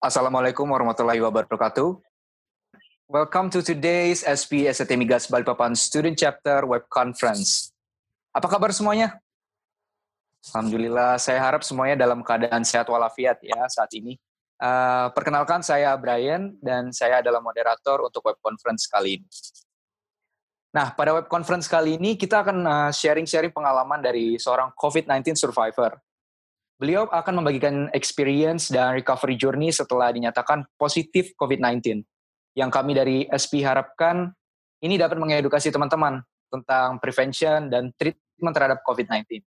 Assalamualaikum warahmatullahi wabarakatuh. Welcome to today's SP ST Migas Balikpapan Student Chapter Web Conference. Apa kabar semuanya? Alhamdulillah, saya harap semuanya dalam keadaan sehat walafiat ya saat ini. Uh, perkenalkan saya Brian dan saya adalah moderator untuk web conference kali ini. Nah, pada web conference kali ini kita akan uh, sharing-sharing pengalaman dari seorang COVID-19 survivor. Beliau akan membagikan experience dan recovery journey setelah dinyatakan positif COVID-19 yang kami dari SP harapkan ini dapat mengedukasi teman-teman tentang prevention dan treatment terhadap COVID-19.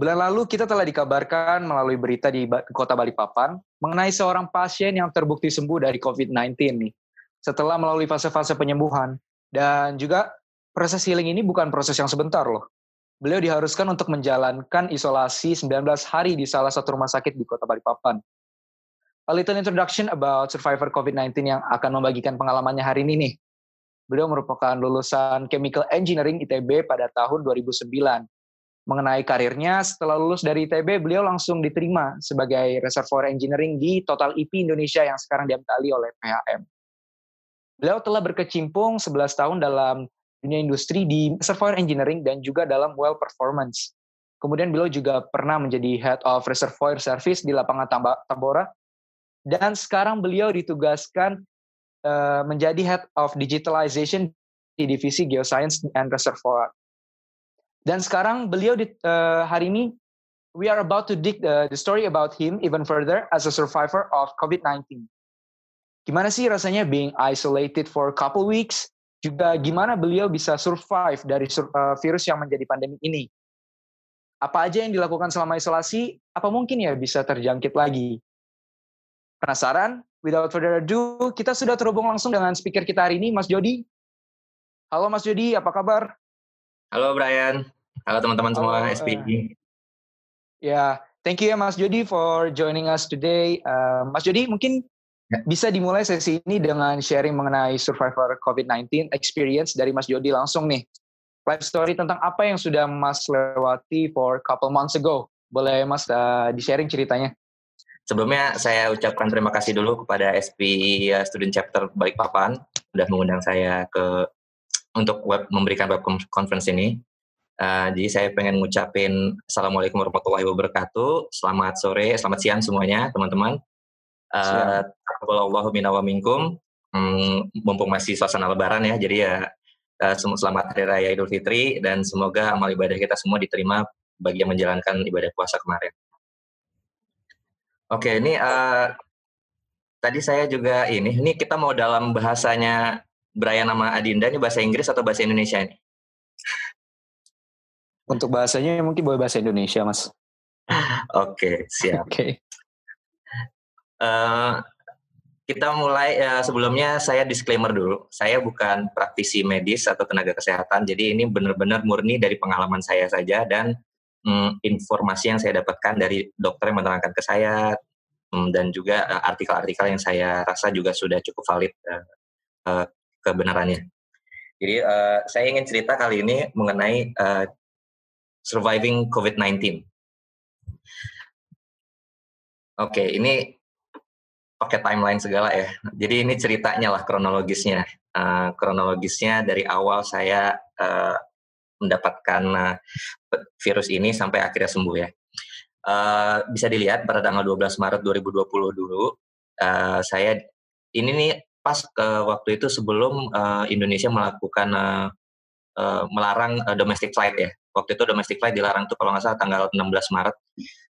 Bulan lalu kita telah dikabarkan melalui berita di kota Balikpapan mengenai seorang pasien yang terbukti sembuh dari COVID-19 nih. Setelah melalui fase-fase penyembuhan dan juga proses healing ini bukan proses yang sebentar loh. Beliau diharuskan untuk menjalankan isolasi 19 hari di salah satu rumah sakit di kota Balikpapan. A little introduction about survivor COVID-19 yang akan membagikan pengalamannya hari ini nih. Beliau merupakan lulusan Chemical Engineering ITB pada tahun 2009. Mengenai karirnya, setelah lulus dari ITB, beliau langsung diterima sebagai Reservoir Engineering di Total IP Indonesia yang sekarang diamtali oleh PHM. Beliau telah berkecimpung 11 tahun dalam dunia industri di reservoir engineering dan juga dalam well performance. Kemudian beliau juga pernah menjadi head of reservoir service di lapangan Tambora dan sekarang beliau ditugaskan uh, menjadi head of digitalization di divisi geoscience and reservoir. Dan sekarang beliau di, uh, hari ini we are about to dig the, the story about him even further as a survivor of COVID-19. Gimana sih rasanya being isolated for a couple weeks juga gimana beliau bisa survive dari uh, virus yang menjadi pandemi ini. Apa aja yang dilakukan selama isolasi, apa mungkin ya bisa terjangkit lagi. Penasaran? Without further ado, kita sudah terhubung langsung dengan speaker kita hari ini, Mas Jody. Halo Mas Jody, apa kabar? Halo Brian. Halo teman-teman semua uh, SPG. Ya, thank you ya Mas Jody for joining us today. Uh, Mas Jody, mungkin Ya. Bisa dimulai sesi ini dengan sharing mengenai survivor COVID-19 experience dari Mas Jody langsung nih. Life story tentang apa yang sudah Mas lewati for couple months ago. Boleh Mas uh, di-sharing ceritanya? Sebelumnya saya ucapkan terima kasih dulu kepada SP uh, Student Chapter Balikpapan sudah mengundang saya ke untuk web memberikan web conference ini. Uh, jadi saya pengen ngucapin Assalamualaikum warahmatullahi wabarakatuh. Selamat sore, selamat siang semuanya teman-teman. Uh, Allahu minna wa minkum. Hmm, mumpung masih suasana lebaran ya, jadi ya uh, selamat Hari Raya Idul Fitri dan semoga amal ibadah kita semua diterima bagi yang menjalankan ibadah puasa kemarin. Oke, ini uh, tadi saya juga ini, ini kita mau dalam bahasanya Brian nama Adinda ini bahasa Inggris atau bahasa Indonesia ini? Untuk bahasanya mungkin boleh bahasa Indonesia, Mas. Oke, siap. Oke. Okay. Uh, kita mulai uh, sebelumnya saya disclaimer dulu. Saya bukan praktisi medis atau tenaga kesehatan, jadi ini benar-benar murni dari pengalaman saya saja dan um, informasi yang saya dapatkan dari dokter yang menerangkan ke saya um, dan juga eh, artikel-artikel yang saya rasa juga sudah cukup valid uh, uh, kebenarannya. Jadi uh, saya ingin cerita kali ini mengenai uh, surviving COVID-19. Oke, okay, ini pakai timeline segala ya. Jadi ini ceritanya lah kronologisnya. Uh, kronologisnya dari awal saya uh, mendapatkan uh, virus ini sampai akhirnya sembuh ya. Uh, bisa dilihat pada tanggal 12 Maret 2020 dulu, uh, saya ini nih pas ke waktu itu sebelum uh, Indonesia melakukan uh, uh, melarang uh, domestic flight ya. Waktu itu domestic flight dilarang tuh kalau nggak salah tanggal 16 Maret.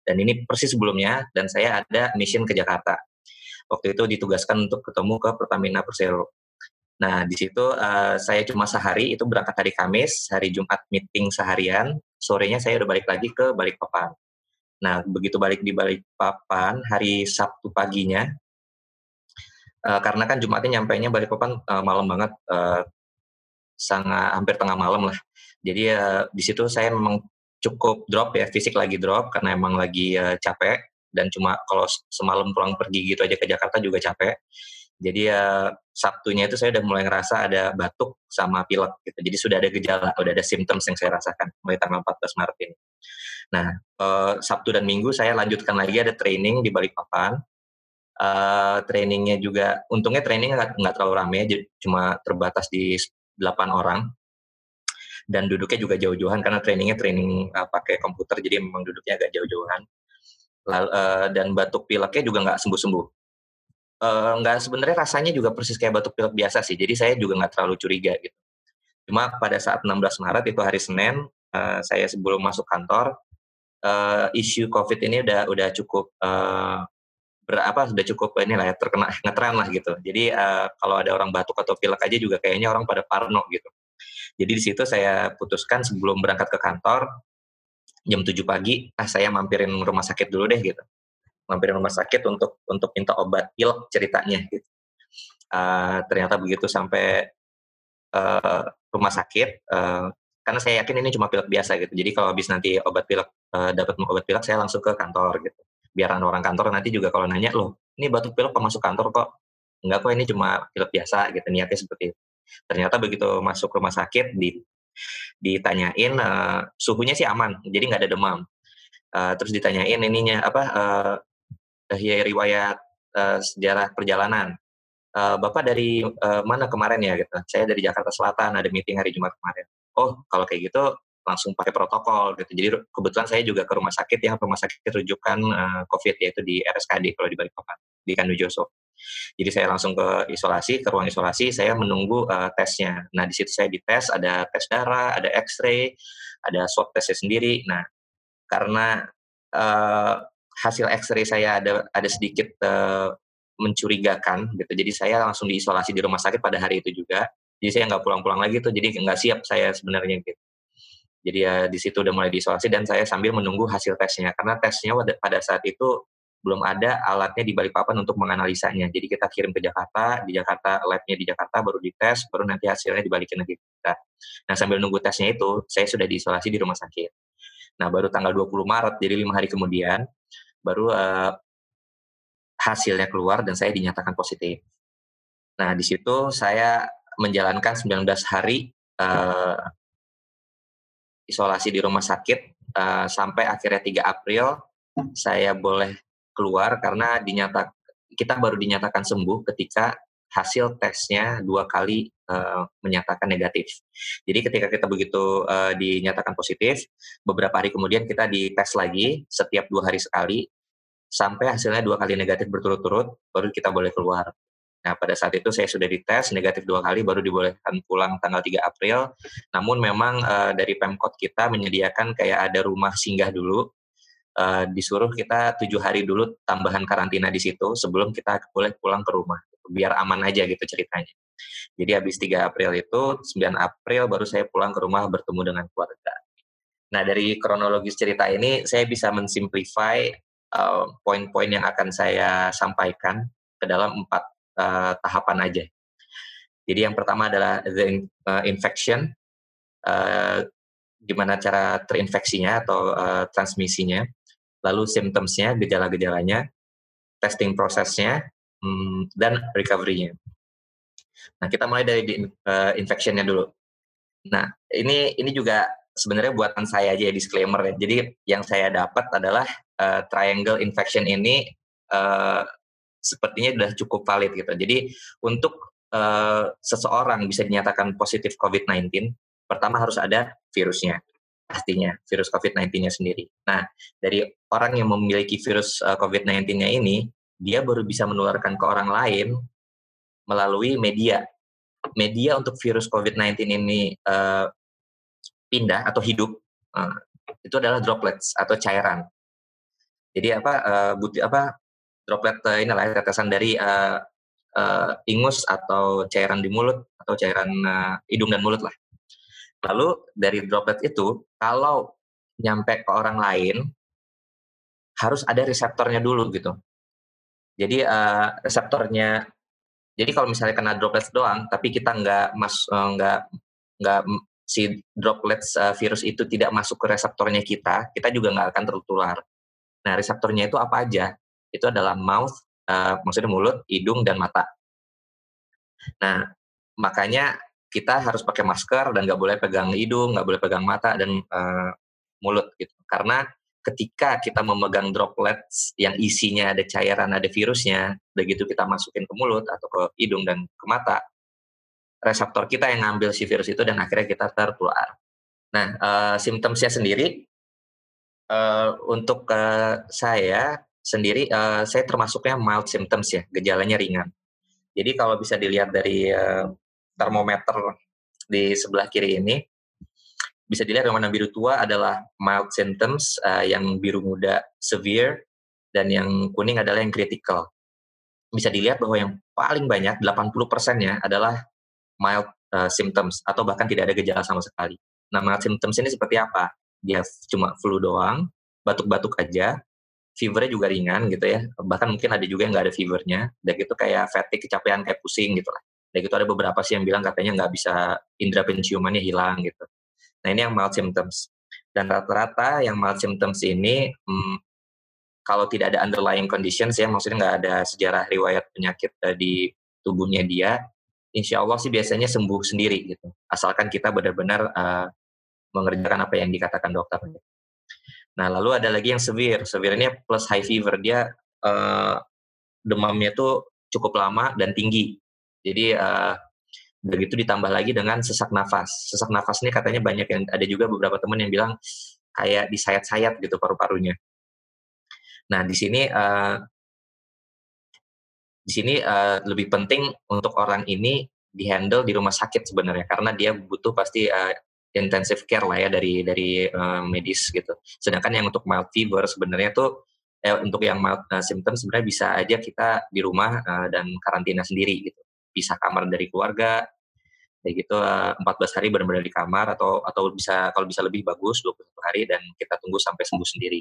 Dan ini persis sebelumnya dan saya ada mission ke Jakarta waktu itu ditugaskan untuk ketemu ke Pertamina Persero. Nah, di situ uh, saya cuma sehari, itu berangkat hari Kamis, hari Jumat meeting seharian, sorenya saya udah balik lagi ke Balikpapan. Nah, begitu balik di Balikpapan, hari Sabtu paginya, uh, karena kan Jumatnya nyampainya Balikpapan uh, malam banget, uh, sangat hampir tengah malam lah. Jadi uh, di situ saya memang cukup drop ya, fisik lagi drop karena emang lagi uh, capek dan cuma kalau semalam pulang pergi gitu aja ke Jakarta juga capek. Jadi ya Sabtunya itu saya udah mulai ngerasa ada batuk sama pilek gitu. Jadi sudah ada gejala, udah ada symptoms yang saya rasakan mulai tanggal 14 Maret ini. Nah, eh, Sabtu dan Minggu saya lanjutkan lagi ada training di Balikpapan. Eh, trainingnya juga, untungnya training nggak, terlalu rame, cuma terbatas di 8 orang. Dan duduknya juga jauh-jauhan karena trainingnya training uh, pakai komputer, jadi memang duduknya agak jauh-jauhan. uh, dan batuk pileknya juga nggak sembuh-sembuh uh, nggak sebenarnya rasanya juga persis kayak batuk pilek biasa sih. Jadi saya juga nggak terlalu curiga gitu. Cuma pada saat 16 Maret itu hari Senin, uh, saya sebelum masuk kantor, uh, isu COVID ini udah udah cukup uh, berapa sudah cukup ini lah ya terkena ngetren lah gitu. Jadi uh, kalau ada orang batuk atau pilek aja juga kayaknya orang pada parno gitu. Jadi di situ saya putuskan sebelum berangkat ke kantor jam 7 pagi, ah saya mampirin rumah sakit dulu deh gitu mampir rumah sakit untuk untuk minta obat pilek ceritanya gitu. Uh, ternyata begitu sampai uh, rumah sakit uh, karena saya yakin ini cuma pilek biasa gitu. Jadi kalau habis nanti obat pilek uh, dapat obat pilek saya langsung ke kantor gitu. Biar orang kantor nanti juga kalau nanya loh, ini batuk pilek masuk kantor kok? Enggak kok ini cuma pilek biasa gitu niatnya seperti itu. Ternyata begitu masuk rumah sakit di ditanyain uh, suhunya sih aman, jadi nggak ada demam. Uh, terus ditanyain ininya apa uh, ya riwayat uh, sejarah perjalanan. Uh, Bapak dari uh, mana kemarin ya gitu? Saya dari Jakarta Selatan, ada meeting hari Jumat kemarin. Oh, kalau kayak gitu langsung pakai protokol gitu. Jadi kebetulan saya juga ke rumah sakit yang rumah sakit rujukan uh, COVID yaitu di RSKD kalau di Balikpapan di Kandujoso. Jadi saya langsung ke isolasi, ke ruang isolasi, saya menunggu uh, tesnya. Nah di situ saya dites, ada tes darah, ada X-ray, ada swab tesnya sendiri. Nah karena uh, hasil X-ray saya ada ada sedikit uh, mencurigakan gitu. Jadi saya langsung diisolasi di rumah sakit pada hari itu juga. Jadi saya nggak pulang-pulang lagi tuh. Jadi nggak siap saya sebenarnya gitu. Jadi ya di situ udah mulai diisolasi dan saya sambil menunggu hasil tesnya karena tesnya pada saat itu belum ada alatnya di Balikpapan untuk menganalisanya. Jadi kita kirim ke Jakarta, di Jakarta labnya di Jakarta baru dites, baru nanti hasilnya dibalikin lagi kita. Nah sambil nunggu tesnya itu, saya sudah diisolasi di rumah sakit. Nah baru tanggal 20 Maret, jadi lima hari kemudian, baru uh, hasilnya keluar dan saya dinyatakan positif. Nah, di situ saya menjalankan 19 hari uh, isolasi di rumah sakit uh, sampai akhirnya 3 April saya boleh keluar karena dinyatakan kita baru dinyatakan sembuh ketika hasil tesnya dua kali uh, menyatakan negatif. Jadi ketika kita begitu uh, dinyatakan positif, beberapa hari kemudian kita dites lagi setiap dua hari sekali sampai hasilnya dua kali negatif berturut-turut, baru kita boleh keluar. Nah, pada saat itu saya sudah dites negatif dua kali, baru dibolehkan pulang tanggal 3 April. Namun memang uh, dari Pemkot kita menyediakan kayak ada rumah singgah dulu, uh, disuruh kita tujuh hari dulu tambahan karantina di situ sebelum kita boleh pulang ke rumah biar aman aja gitu ceritanya. Jadi habis 3 April itu, 9 April baru saya pulang ke rumah bertemu dengan keluarga. Nah dari kronologis cerita ini saya bisa mensimplify uh, poin-poin yang akan saya sampaikan ke dalam empat uh, tahapan aja. Jadi yang pertama adalah the uh, infection, uh, gimana cara terinfeksinya atau uh, transmisinya, lalu symptomsnya, gejala-gejalanya, testing prosesnya, Hmm, dan recovery-nya. Nah, kita mulai dari di, uh, infection-nya dulu. Nah, ini ini juga sebenarnya buatan saya aja ya disclaimer ya. Jadi yang saya dapat adalah uh, triangle infection ini uh, sepertinya sudah cukup valid gitu. Jadi untuk uh, seseorang bisa dinyatakan positif COVID-19, pertama harus ada virusnya pastinya virus COVID-19-nya sendiri. Nah, dari orang yang memiliki virus uh, COVID-19-nya ini, dia baru bisa menularkan ke orang lain melalui media. Media untuk virus COVID-19 ini uh, pindah atau hidup uh, itu adalah droplets atau cairan. Jadi apa uh, buti apa droplet uh, inilah tetesan dari uh, uh, ingus atau cairan di mulut atau cairan uh, hidung dan mulut lah. Lalu dari droplet itu kalau nyampe ke orang lain harus ada reseptornya dulu gitu. Jadi uh, reseptornya, jadi kalau misalnya kena droplets doang, tapi kita nggak mas nggak nggak si droplets uh, virus itu tidak masuk ke reseptornya kita, kita juga nggak akan tertular. Nah reseptornya itu apa aja? Itu adalah mouth, uh, maksudnya mulut, hidung dan mata. Nah, makanya kita harus pakai masker dan nggak boleh pegang hidung, nggak boleh pegang mata dan uh, mulut gitu. Karena ketika kita memegang droplets yang isinya ada cairan, ada virusnya, begitu kita masukin ke mulut atau ke hidung dan ke mata, reseptor kita yang ngambil si virus itu dan akhirnya kita tertular. Nah, uh, simptomsnya sendiri uh, untuk uh, saya sendiri, uh, saya termasuknya mild symptoms ya, gejalanya ringan. Jadi kalau bisa dilihat dari uh, termometer di sebelah kiri ini, bisa dilihat yang warna biru tua adalah mild symptoms, uh, yang biru muda severe, dan yang kuning adalah yang critical. Bisa dilihat bahwa yang paling banyak, 80 ya adalah mild uh, symptoms, atau bahkan tidak ada gejala sama sekali. Nah, mild symptoms ini seperti apa? Dia cuma flu doang, batuk-batuk aja, fevernya juga ringan gitu ya. Bahkan mungkin ada juga yang nggak ada fevernya. Dan gitu kayak fatigue, kecapean, kayak pusing gitu lah. Dan gitu ada beberapa sih yang bilang katanya nggak bisa indera penciumannya hilang gitu. Nah ini yang mild symptoms. Dan rata-rata yang mild symptoms ini hmm, kalau tidak ada underlying conditions ya, maksudnya nggak ada sejarah riwayat penyakit uh, di tubuhnya dia, insya Allah sih biasanya sembuh sendiri gitu. Asalkan kita benar-benar uh, mengerjakan apa yang dikatakan dokter. Nah, lalu ada lagi yang severe. Severe ini plus high fever. Dia uh, demamnya tuh cukup lama dan tinggi. Jadi uh, begitu ditambah lagi dengan sesak nafas. Sesak nafas ini katanya banyak yang ada juga beberapa teman yang bilang kayak disayat-sayat gitu paru-parunya. Nah, di sini uh, di sini uh, lebih penting untuk orang ini dihandle di rumah sakit sebenarnya karena dia butuh pasti uh, intensive care lah ya dari dari uh, medis gitu. Sedangkan yang untuk mild fever sebenarnya tuh eh, untuk yang mild uh, symptom sebenarnya bisa aja kita di rumah uh, dan karantina sendiri gitu. Bisa kamar dari keluarga, kayak gitu uh, 14 hari benar-benar di kamar atau atau bisa kalau bisa lebih bagus 21 hari dan kita tunggu sampai sembuh sendiri.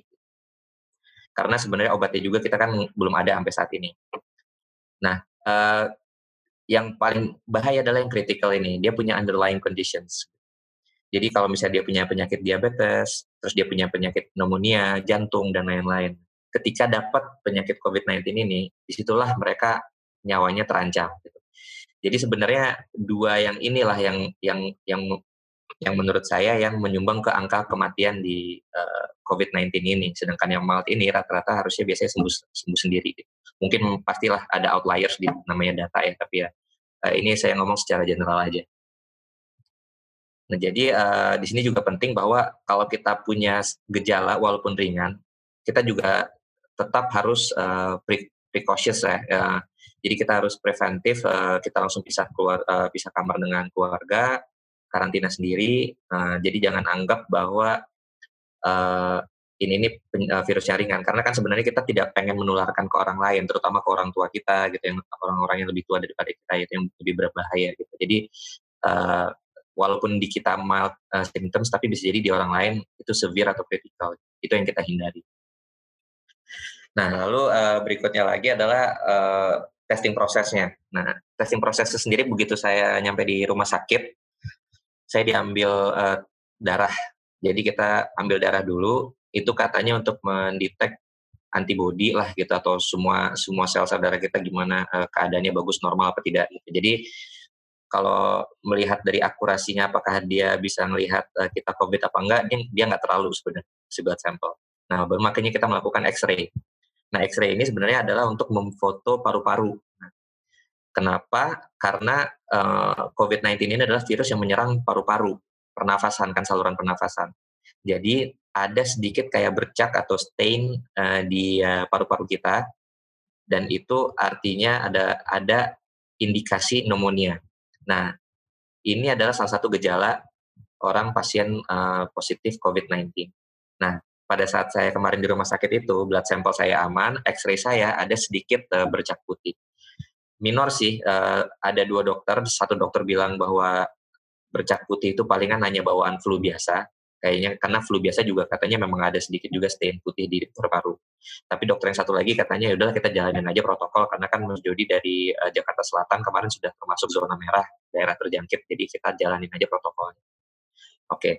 Karena sebenarnya obatnya juga kita kan belum ada sampai saat ini. Nah, uh, yang paling bahaya adalah yang critical ini. Dia punya underlying conditions jadi kalau misalnya dia punya penyakit diabetes, terus dia punya penyakit pneumonia, jantung dan lain-lain. Ketika dapat penyakit COVID-19 ini, di situlah mereka nyawanya terancam. Gitu. Jadi sebenarnya dua yang inilah yang yang yang yang menurut saya yang menyumbang ke angka kematian di uh, COVID-19 ini. Sedangkan yang mild ini rata-rata harusnya biasanya sembuh sembuh sendiri. Gitu. Mungkin pastilah ada outliers di namanya data ya, tapi ya uh, ini saya ngomong secara general aja. Nah, jadi uh, di sini juga penting bahwa kalau kita punya gejala walaupun ringan, kita juga tetap harus uh, pre precautious ya. Uh, jadi kita harus preventif, uh, kita langsung pisah keluar, uh, kamar dengan keluarga, karantina sendiri. Uh, jadi jangan anggap bahwa uh, ini ini uh, ringan, karena kan sebenarnya kita tidak pengen menularkan ke orang lain, terutama ke orang tua kita, gitu, yang orang-orang yang lebih tua daripada kita, itu yang lebih berbahaya, gitu. Jadi uh, walaupun di kita mild uh, symptoms tapi bisa jadi di orang lain itu severe atau critical. Itu yang kita hindari. Nah lalu uh, berikutnya lagi adalah uh, testing prosesnya. Nah testing prosesnya sendiri begitu saya nyampe di rumah sakit saya diambil uh, darah. Jadi kita ambil darah dulu itu katanya untuk mendetek antibody lah gitu atau semua semua sel-sel darah kita gimana keadaannya bagus normal apa tidak gitu. Jadi kalau melihat dari akurasinya apakah dia bisa melihat uh, kita COVID apa enggak, dia dia nggak terlalu sebenarnya blood sampel. Nah, makanya kita melakukan X-ray. Nah, X-ray ini sebenarnya adalah untuk memfoto paru-paru. Nah, kenapa? Karena uh, COVID-19 ini adalah virus yang menyerang paru-paru, pernafasan kan saluran pernafasan. Jadi ada sedikit kayak bercak atau stain uh, di uh, paru-paru kita, dan itu artinya ada ada indikasi pneumonia. Nah, ini adalah salah satu gejala orang pasien uh, positif COVID-19. Nah, pada saat saya kemarin di rumah sakit itu, blood sampel saya aman, X-ray saya ada sedikit uh, bercak putih. Minor sih, uh, ada dua dokter, satu dokter bilang bahwa bercak putih itu palingan hanya bawaan flu biasa, kayaknya karena flu biasa juga katanya memang ada sedikit juga stain putih di paru-paru. Tapi dokter yang satu lagi katanya ya udahlah kita jalanin aja protokol karena kan Mas Jody dari uh, Jakarta Selatan kemarin sudah termasuk zona merah daerah terjangkit jadi kita jalanin aja protokolnya. Oke. Okay.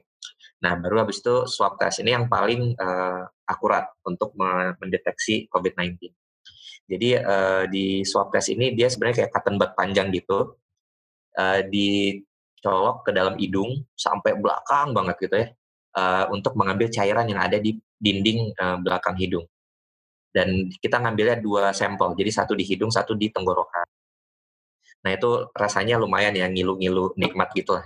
Nah, baru habis itu swab test ini yang paling uh, akurat untuk mendeteksi COVID-19. Jadi uh, di swab test ini dia sebenarnya kayak cotton bud panjang gitu. uh, dicolok ke dalam hidung sampai belakang banget gitu ya uh, untuk mengambil cairan yang ada di dinding uh, belakang hidung. Dan kita ngambilnya dua sampel, jadi satu di hidung, satu di tenggorokan. Nah itu rasanya lumayan ya ngilu-ngilu nikmat gitu lah.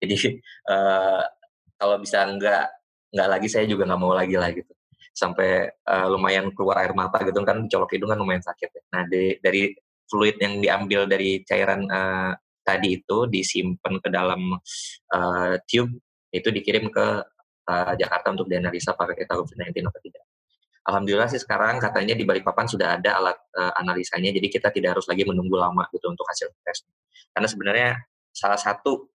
Jadi uh, kalau bisa enggak enggak lagi saya juga nggak mau lagi lah gitu. Sampai uh, lumayan keluar air mata gitu kan colok hidung kan lumayan sakit ya. Nah di, dari fluid yang diambil dari cairan uh, tadi itu disimpan ke dalam uh, tube itu dikirim ke uh, Jakarta untuk dianalisa apakah kita COVID-19 atau tidak. Alhamdulillah sih sekarang katanya di Balikpapan sudah ada alat uh, analisanya, jadi kita tidak harus lagi menunggu lama gitu untuk hasil tes. Karena sebenarnya salah satu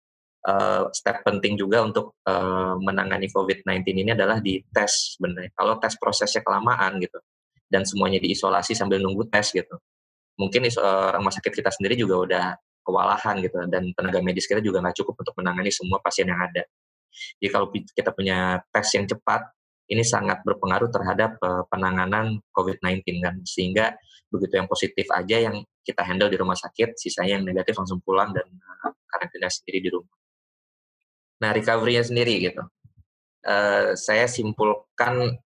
uh, step penting juga untuk uh, menangani COVID-19 ini adalah di tes sebenarnya. Kalau tes prosesnya kelamaan gitu, dan semuanya diisolasi sambil nunggu tes gitu, mungkin uh, rumah sakit kita sendiri juga udah kewalahan gitu, dan tenaga medis kita juga nggak cukup untuk menangani semua pasien yang ada. Jadi kalau kita punya tes yang cepat, ini sangat berpengaruh terhadap uh, penanganan COVID-19 kan, sehingga begitu yang positif aja yang kita handle di rumah sakit, sisanya yang negatif langsung pulang dan uh, karantina sendiri di rumah. Nah, recovery-nya sendiri gitu. Uh, saya simpulkan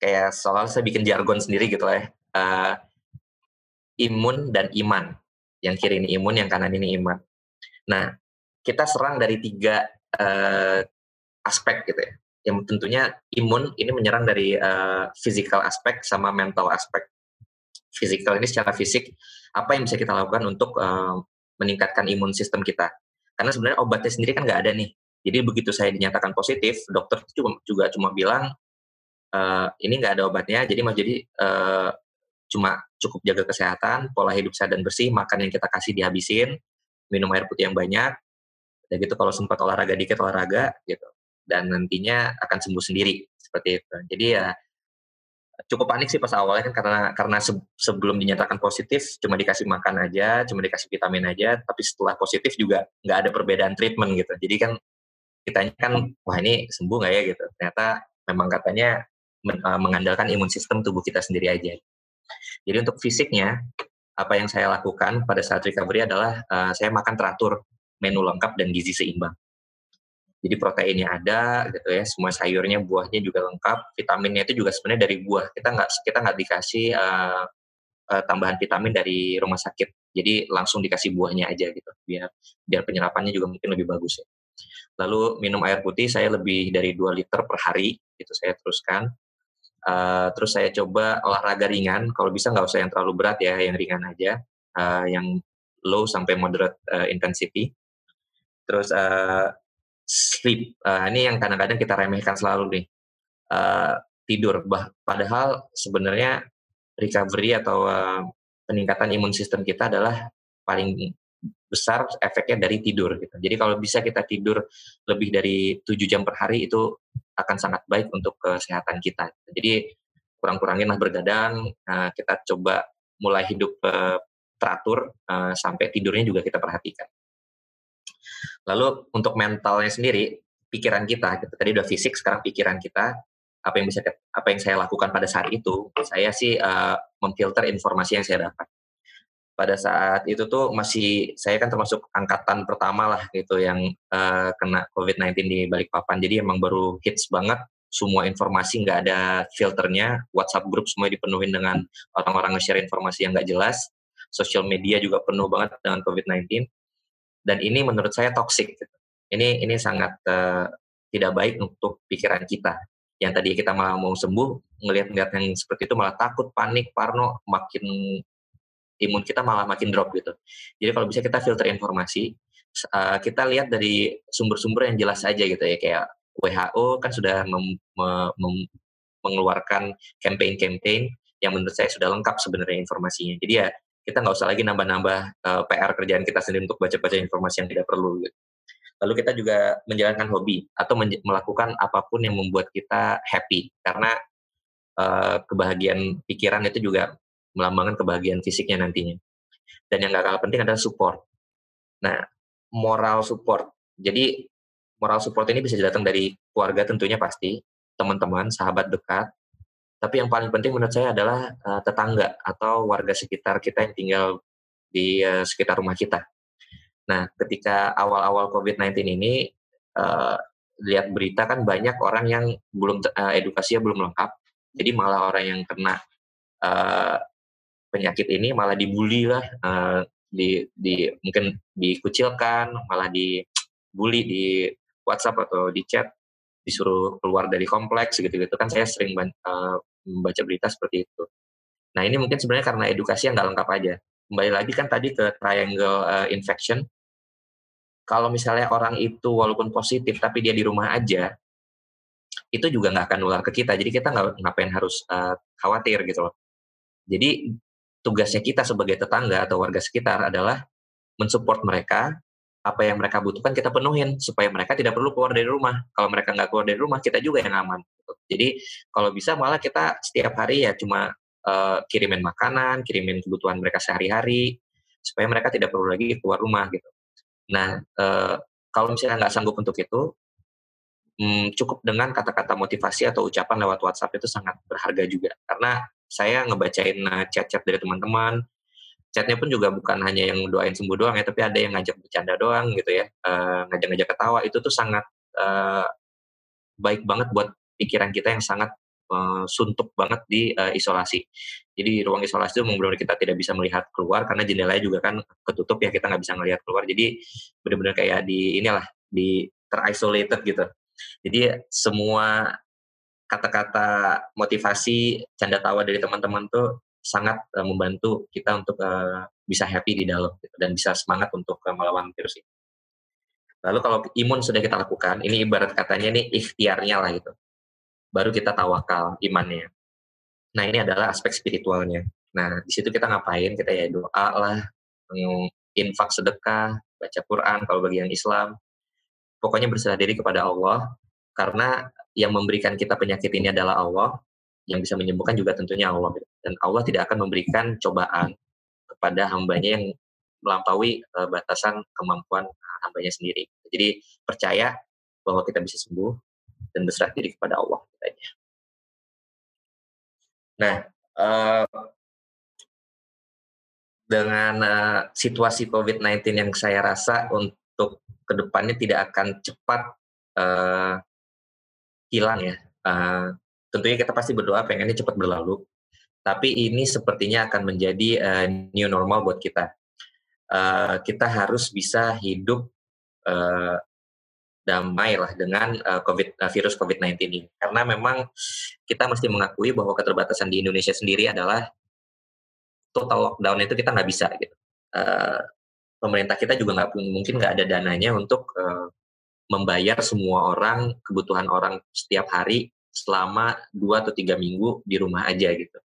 kayak soal saya bikin jargon sendiri gitu lah ya. Uh, imun dan iman. Yang kiri ini imun, yang kanan ini iman. Nah, kita serang dari tiga uh, aspek gitu ya. Yang tentunya imun ini menyerang dari uh, physical aspek sama mental aspek. Physical ini secara fisik apa yang bisa kita lakukan untuk uh, meningkatkan imun sistem kita. Karena sebenarnya obatnya sendiri kan nggak ada nih. Jadi begitu saya dinyatakan positif, dokter juga, juga cuma bilang uh, ini nggak ada obatnya. Jadi mau jadi uh, cuma cukup jaga kesehatan, pola hidup sehat dan bersih, makan yang kita kasih dihabisin, minum air putih yang banyak, dan gitu kalau sempat olahraga dikit olahraga gitu. Dan nantinya akan sembuh sendiri seperti itu. Jadi ya cukup panik sih pas awalnya kan karena karena sebelum dinyatakan positif cuma dikasih makan aja cuma dikasih vitamin aja tapi setelah positif juga nggak ada perbedaan treatment gitu. Jadi kan kitanya kan wah ini sembuh nggak ya? Gitu. Ternyata memang katanya men, uh, mengandalkan imun sistem tubuh kita sendiri aja. Jadi untuk fisiknya apa yang saya lakukan pada saat recovery adalah uh, saya makan teratur menu lengkap dan gizi seimbang. Jadi proteinnya ada gitu ya, semua sayurnya, buahnya juga lengkap, vitaminnya itu juga sebenarnya dari buah. Kita nggak kita nggak dikasih uh, uh, tambahan vitamin dari rumah sakit. Jadi langsung dikasih buahnya aja gitu, biar biar penyerapannya juga mungkin lebih bagus ya. Lalu minum air putih saya lebih dari 2 liter per hari, itu saya teruskan. Uh, terus saya coba olahraga ringan, kalau bisa nggak usah yang terlalu berat ya, yang ringan aja, uh, yang low sampai moderate uh, intensity terus uh, sleep uh, ini yang kadang-kadang kita remehkan selalu nih uh, tidur bah padahal sebenarnya recovery atau uh, peningkatan imun sistem kita adalah paling besar efeknya dari tidur gitu. Jadi kalau bisa kita tidur lebih dari 7 jam per hari itu akan sangat baik untuk kesehatan kita. Jadi kurang-kurangin lah bergadang, kita coba mulai hidup teratur sampai tidurnya juga kita perhatikan. Lalu untuk mentalnya sendiri, pikiran kita, gitu. tadi udah fisik, sekarang pikiran kita, apa yang bisa apa yang saya lakukan pada saat itu, saya sih uh, memfilter informasi yang saya dapat. Pada saat itu tuh masih saya kan termasuk angkatan pertama lah gitu yang uh, kena COVID-19 di Balikpapan. Jadi emang baru hits banget semua informasi nggak ada filternya, WhatsApp grup semua dipenuhin dengan orang-orang nge-share informasi yang nggak jelas, sosial media juga penuh banget dengan COVID-19 dan ini menurut saya toxic gitu. ini ini sangat uh, tidak baik untuk pikiran kita. Yang tadi kita malah mau sembuh ngelihat-ngelihat yang seperti itu malah takut panik parno makin imun kita malah makin drop gitu. Jadi kalau bisa kita filter informasi uh, kita lihat dari sumber-sumber yang jelas saja gitu ya. Kayak WHO kan sudah mem, mem, mengeluarkan campaign-campaign yang menurut saya sudah lengkap sebenarnya informasinya. Jadi ya kita nggak usah lagi nambah-nambah uh, eh, PR kerjaan kita sendiri untuk baca-baca informasi yang tidak perlu. Gitu. Lalu kita juga menjalankan hobi atau melakukan apa pun yang membuat kita happy karena uh, kebahagiaan pikiran itu juga melambangkan kebahagiaan fisiknya nantinya. Dan yang gak kalah penting adalah support. Nah, moral support. Jadi moral support ini bisa datang dari keluarga tentunya pasti, teman-teman, sahabat dekat, tapi yang paling penting menurut saya adalah uh, tetangga atau warga sekitar kita yang tinggal di uh, sekitar rumah kita. Nah, ketika awal-awal COVID-19 ini uh, lihat berita kan banyak orang yang belum uh, edukasinya belum lengkap, jadi malah orang yang kena uh, penyakit ini malah dibully lah, uh, di, di mungkin dikucilkan, malah dibully di WhatsApp atau di chat, disuruh keluar dari kompleks gitu-gitu kan saya sering uh, membaca berita seperti itu. Nah ini mungkin sebenarnya karena edukasi yang nggak lengkap aja. Kembali lagi kan tadi ke triangle uh, infection, kalau misalnya orang itu walaupun positif tapi dia di rumah aja, itu juga nggak akan nular ke kita. Jadi kita nggak ngapain harus uh, khawatir gitu loh. Jadi tugasnya kita sebagai tetangga atau warga sekitar adalah mensupport mereka apa yang mereka butuhkan kita penuhin supaya mereka tidak perlu keluar dari rumah. Kalau mereka nggak keluar dari rumah kita juga yang aman. Jadi kalau bisa malah kita setiap hari ya cuma uh, kirimin makanan, kirimin kebutuhan mereka sehari-hari supaya mereka tidak perlu lagi keluar rumah gitu. Nah, uh, kalau misalnya nggak sanggup untuk itu, hmm, cukup dengan kata-kata motivasi atau ucapan lewat WhatsApp itu sangat berharga juga. Karena saya ngebacain uh, chat-chat dari teman-teman, chatnya pun juga bukan hanya yang doain sembuh doang ya, tapi ada yang ngajak bercanda doang gitu ya, uh, ngajak-ngajak ketawa, itu tuh sangat uh, baik banget buat pikiran kita yang sangat uh, suntuk banget di uh, isolasi. Jadi ruang isolasi itu benar-benar kita tidak bisa melihat keluar karena jendelanya juga kan ketutup ya kita nggak bisa melihat keluar. Jadi benar-benar kayak di inilah di terisolated gitu. Jadi semua kata-kata motivasi, canda tawa dari teman-teman tuh sangat uh, membantu kita untuk uh, bisa happy di dalam gitu, dan bisa semangat untuk uh, melawan virus ini. Lalu kalau imun sudah kita lakukan, ini ibarat katanya nih ikhtiarnya lah gitu baru kita tawakal imannya. Nah ini adalah aspek spiritualnya. Nah di situ kita ngapain? Kita ya doa lah, infak sedekah, baca Quran kalau bagi yang Islam. Pokoknya berserah diri kepada Allah karena yang memberikan kita penyakit ini adalah Allah, yang bisa menyembuhkan juga tentunya Allah. Dan Allah tidak akan memberikan cobaan kepada hambanya yang melampaui uh, batasan kemampuan hambanya sendiri. Jadi percaya bahwa kita bisa sembuh, dan berserah diri kepada Allah kitanya. Nah, uh, dengan uh, situasi COVID-19 yang saya rasa untuk ke depannya tidak akan cepat uh, hilang ya. Uh, tentunya kita pasti berdoa pengennya cepat berlalu. Tapi ini sepertinya akan menjadi uh, new normal buat kita. Uh, kita harus bisa hidup uh, damai lah dengan uh, COVID, uh, virus COVID-19 ini. Karena memang kita mesti mengakui bahwa keterbatasan di Indonesia sendiri adalah total lockdown itu kita nggak bisa gitu. Uh, pemerintah kita juga nggak mungkin nggak ada dananya untuk uh, membayar semua orang kebutuhan orang setiap hari selama dua atau tiga minggu di rumah aja gitu.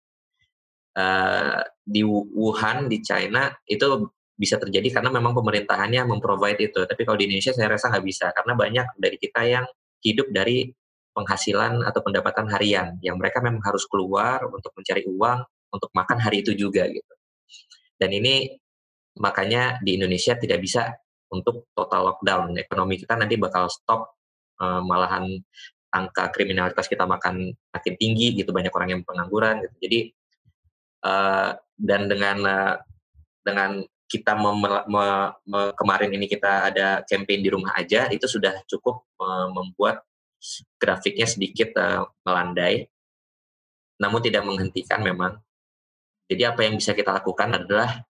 Uh, di Wuhan di China itu bisa terjadi karena memang pemerintahannya memprovide itu. Tapi kalau di Indonesia saya rasa nggak bisa karena banyak dari kita yang hidup dari penghasilan atau pendapatan harian yang mereka memang harus keluar untuk mencari uang untuk makan hari itu juga gitu. Dan ini makanya di Indonesia tidak bisa untuk total lockdown. Ekonomi kita nanti bakal stop uh, malahan angka kriminalitas kita makan makin tinggi gitu banyak orang yang pengangguran gitu. Jadi uh, dan dengan uh, dengan kita mem, me, me, kemarin ini kita ada campaign di rumah aja itu sudah cukup uh, membuat grafiknya sedikit uh, melandai. Namun tidak menghentikan memang. Jadi apa yang bisa kita lakukan adalah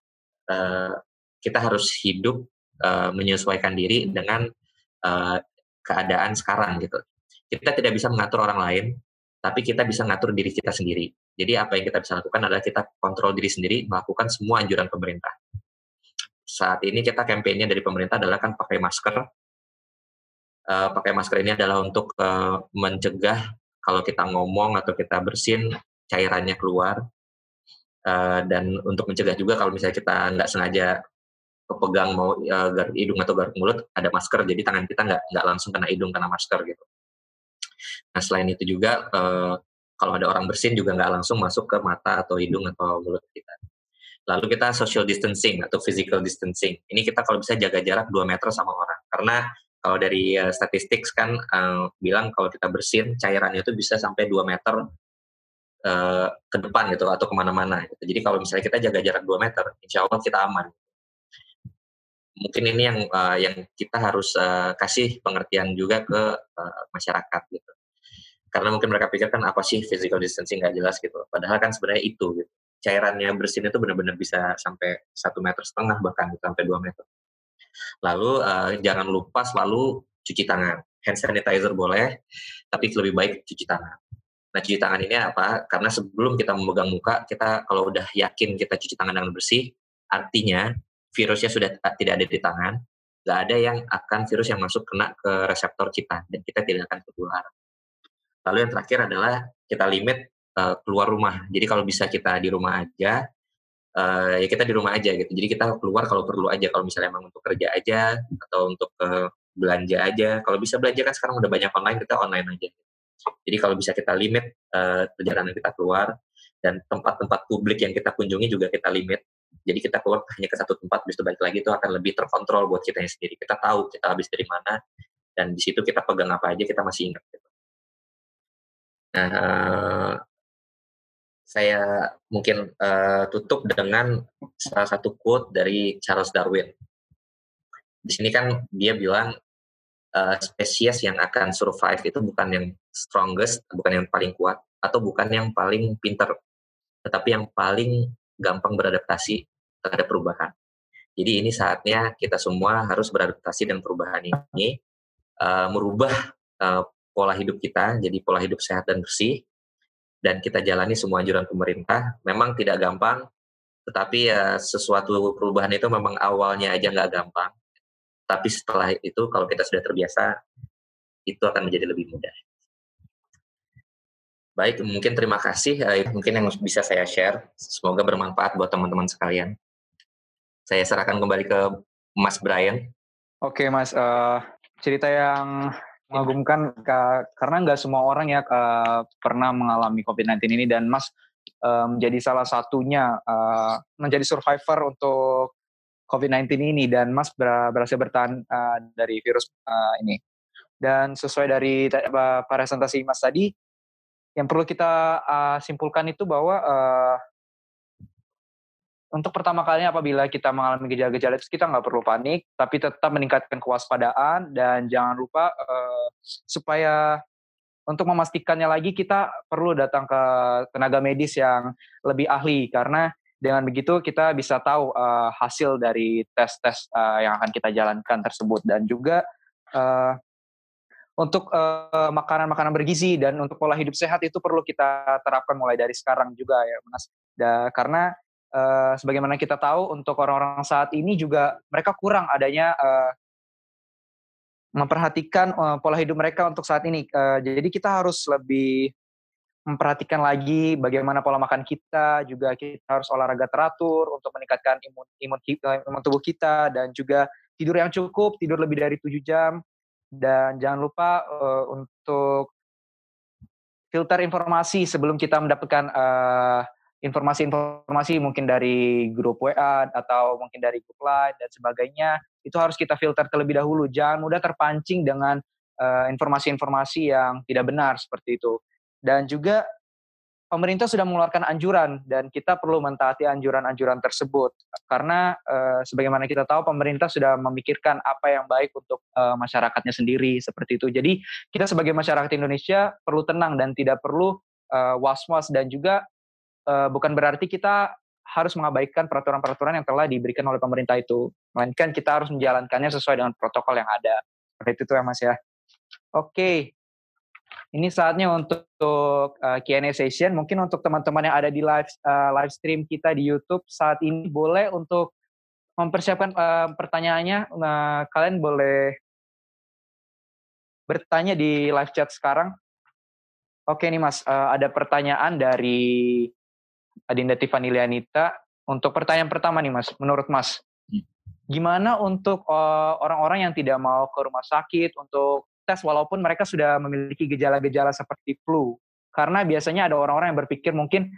uh, kita harus hidup uh, menyesuaikan diri dengan uh, keadaan sekarang gitu kita tidak bisa mengatur orang lain tapi kita bisa mengatur diri kita sendiri jadi apa yang kita bisa lakukan adalah kita kontrol diri sendiri melakukan semua anjuran pemerintah saat ini kita kampanye dari pemerintah adalah kan pakai masker. Uh, pakai masker ini adalah untuk uh, mencegah kalau kita ngomong atau kita bersin cairannya keluar uh, dan untuk mencegah juga kalau misalnya kita nggak sengaja kepegang mau uh, garuk hidung atau garuk mulut ada masker jadi tangan kita nggak nggak langsung kena hidung kena masker gitu. Nah selain itu juga uh, kalau ada orang bersin juga nggak langsung masuk ke mata atau hidung atau mulut kita. Lalu kita social distancing atau physical distancing. Ini kita kalau bisa jaga jarak 2 meter sama orang. Karena kalau dari uh, statistik kan uh, bilang kalau kita bersin cairannya itu bisa sampai 2 meter uh, ke depan gitu atau ke mana-mana. Gitu. Jadi kalau misalnya kita jaga jarak 2 meter, insya Allah kita aman. Mungkin ini yang uh, yang kita harus uh, kasih pengertian juga ke uh, masyarakat gitu. Karena mungkin mereka pikir kan apa sih physical distancing nggak jelas? gitu. Padahal kan sebenarnya itu gitu. Cairannya bersihnya itu benar-benar bisa sampai satu meter setengah bahkan gitu, sampai dua meter. Lalu uh, jangan lupa selalu cuci tangan. Hand sanitizer boleh tapi lebih baik cuci tangan. Nah cuci tangan ini apa? Karena sebelum kita memegang muka kita kalau udah yakin kita cuci tangan dengan bersih artinya virusnya sudah tidak ada di tangan nggak ada yang akan virus yang masuk kena ke reseptor kita dan kita tidak akan tertular Lalu yang terakhir adalah kita limit uh, keluar rumah. Jadi kalau bisa kita di rumah aja, uh, ya kita di rumah aja gitu. Jadi kita keluar kalau perlu aja. Kalau misalnya emang untuk kerja aja atau untuk uh, belanja aja. Kalau bisa belanja kan sekarang udah banyak online, kita online aja. Jadi kalau bisa kita limit uh, perjalanan kita keluar dan tempat-tempat publik yang kita kunjungi juga kita limit. Jadi kita keluar hanya ke satu tempat, bisa balik lagi itu akan lebih terkontrol buat kita sendiri. Kita tahu kita habis dari mana dan di situ kita pegang apa aja kita masih ingat. Gitu. Nah, uh, saya mungkin uh, tutup dengan salah satu quote dari Charles Darwin. Di sini kan dia bilang uh, spesies yang akan survive itu bukan yang strongest, bukan yang paling kuat, atau bukan yang paling pinter, tetapi yang paling gampang beradaptasi terhadap perubahan. Jadi ini saatnya kita semua harus beradaptasi dengan perubahan ini, uh, merubah uh, pola hidup kita jadi pola hidup sehat dan bersih dan kita jalani semua anjuran pemerintah. Memang tidak gampang tetapi ya sesuatu perubahan itu memang awalnya aja nggak gampang. Tapi setelah itu kalau kita sudah terbiasa itu akan menjadi lebih mudah baik mungkin terima kasih eh, mungkin yang bisa saya share. Semoga bermanfaat buat teman-teman sekalian. Saya serahkan kembali ke Mas Brian. Oke Mas uh, cerita yang mengagumkan karena nggak semua orang ya pernah mengalami COVID-19 ini dan Mas menjadi salah satunya menjadi survivor untuk COVID-19 ini dan Mas berhasil bertahan dari virus ini. Dan sesuai dari presentasi Mas tadi, yang perlu kita simpulkan itu bahwa untuk pertama kalinya apabila kita mengalami gejala-gejala itu kita nggak perlu panik, tapi tetap meningkatkan kewaspadaan dan jangan lupa uh, supaya untuk memastikannya lagi kita perlu datang ke tenaga medis yang lebih ahli. Karena dengan begitu kita bisa tahu uh, hasil dari tes-tes uh, yang akan kita jalankan tersebut. Dan juga uh, untuk makanan-makanan uh, bergizi dan untuk pola hidup sehat itu perlu kita terapkan mulai dari sekarang juga ya Mas. Da, karena uh, sebagaimana kita tahu untuk orang-orang saat ini juga mereka kurang adanya uh, memperhatikan uh, pola hidup mereka untuk saat ini. Uh, jadi kita harus lebih memperhatikan lagi bagaimana pola makan kita, juga kita harus olahraga teratur untuk meningkatkan imun imun, imun tubuh kita dan juga tidur yang cukup, tidur lebih dari 7 jam dan jangan lupa uh, untuk filter informasi sebelum kita mendapatkan uh, informasi-informasi mungkin dari grup WA atau mungkin dari grup lain dan sebagainya itu harus kita filter terlebih dahulu. Jangan mudah terpancing dengan uh, informasi-informasi yang tidak benar seperti itu. Dan juga pemerintah sudah mengeluarkan anjuran dan kita perlu mentaati anjuran-anjuran tersebut karena uh, sebagaimana kita tahu pemerintah sudah memikirkan apa yang baik untuk uh, masyarakatnya sendiri seperti itu jadi kita sebagai masyarakat Indonesia perlu tenang dan tidak perlu was-was dan juga uh, bukan berarti kita harus mengabaikan peraturan-peraturan yang telah diberikan oleh pemerintah itu. Melainkan kita harus menjalankannya sesuai dengan protokol yang ada. Seperti itu ya Mas ya. Oke. Ini saatnya untuk, untuk uh, Q&A session. Mungkin untuk teman-teman yang ada di live uh, live stream kita di YouTube saat ini boleh untuk mempersiapkan uh, pertanyaannya. Nah, kalian boleh bertanya di live chat sekarang. Oke nih Mas, uh, ada pertanyaan dari Adinda Tiffany Lianita. Untuk pertanyaan pertama nih Mas, menurut Mas, hmm. gimana untuk eh, orang-orang yang tidak mau ke rumah sakit untuk tes walaupun mereka sudah memiliki gejala-gejala seperti flu? Karena biasanya ada orang-orang yang berpikir mungkin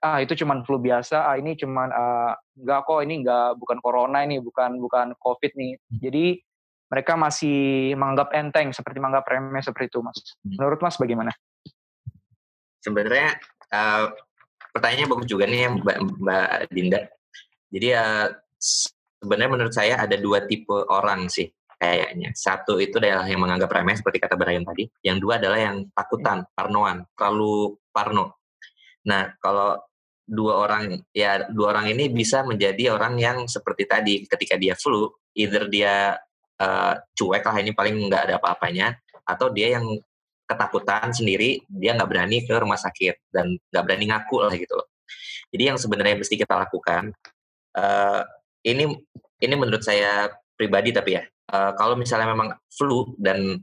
ah itu cuma flu biasa, ah ini cuma uh, enggak kok ini enggak bukan corona ini, bukan bukan covid nih. Hmm. Jadi mereka masih menganggap enteng seperti menganggap remeh seperti itu, Mas. Hmm. Menurut Mas bagaimana? Sebenarnya uh, pertanyaannya bagus juga nih Mbak, Mbak Dinda. Jadi ya sebenarnya menurut saya ada dua tipe orang sih kayaknya. Satu itu adalah yang menganggap remeh seperti kata Brian tadi. Yang dua adalah yang takutan, parnoan, terlalu parno. Nah, kalau dua orang ya dua orang ini bisa menjadi orang yang seperti tadi ketika dia flu, either dia uh, cuek lah ini paling nggak ada apa-apanya, atau dia yang ketakutan sendiri, dia nggak berani ke rumah sakit dan nggak berani ngaku lah gitu loh. Jadi yang sebenarnya mesti kita lakukan uh, ini ini menurut saya pribadi tapi ya. Uh, kalau misalnya memang flu dan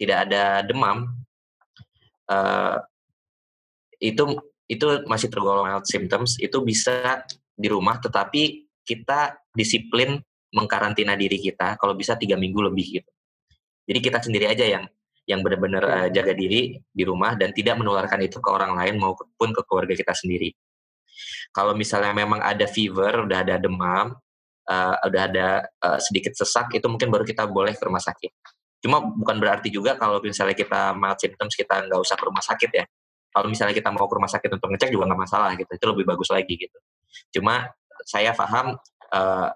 tidak ada demam uh, itu itu masih tergolong mild symptoms itu bisa di rumah tetapi kita disiplin mengkarantina diri kita kalau bisa tiga minggu lebih gitu. Jadi kita sendiri aja yang yang benar-benar uh, jaga diri di rumah dan tidak menularkan itu ke orang lain maupun ke keluarga kita sendiri. Kalau misalnya memang ada fever udah ada demam uh, udah ada uh, sedikit sesak itu mungkin baru kita boleh ke rumah sakit. Cuma bukan berarti juga kalau misalnya kita mild symptoms kita nggak usah ke rumah sakit ya. Kalau misalnya kita mau ke rumah sakit untuk ngecek juga nggak masalah gitu. Itu lebih bagus lagi gitu. Cuma saya paham uh,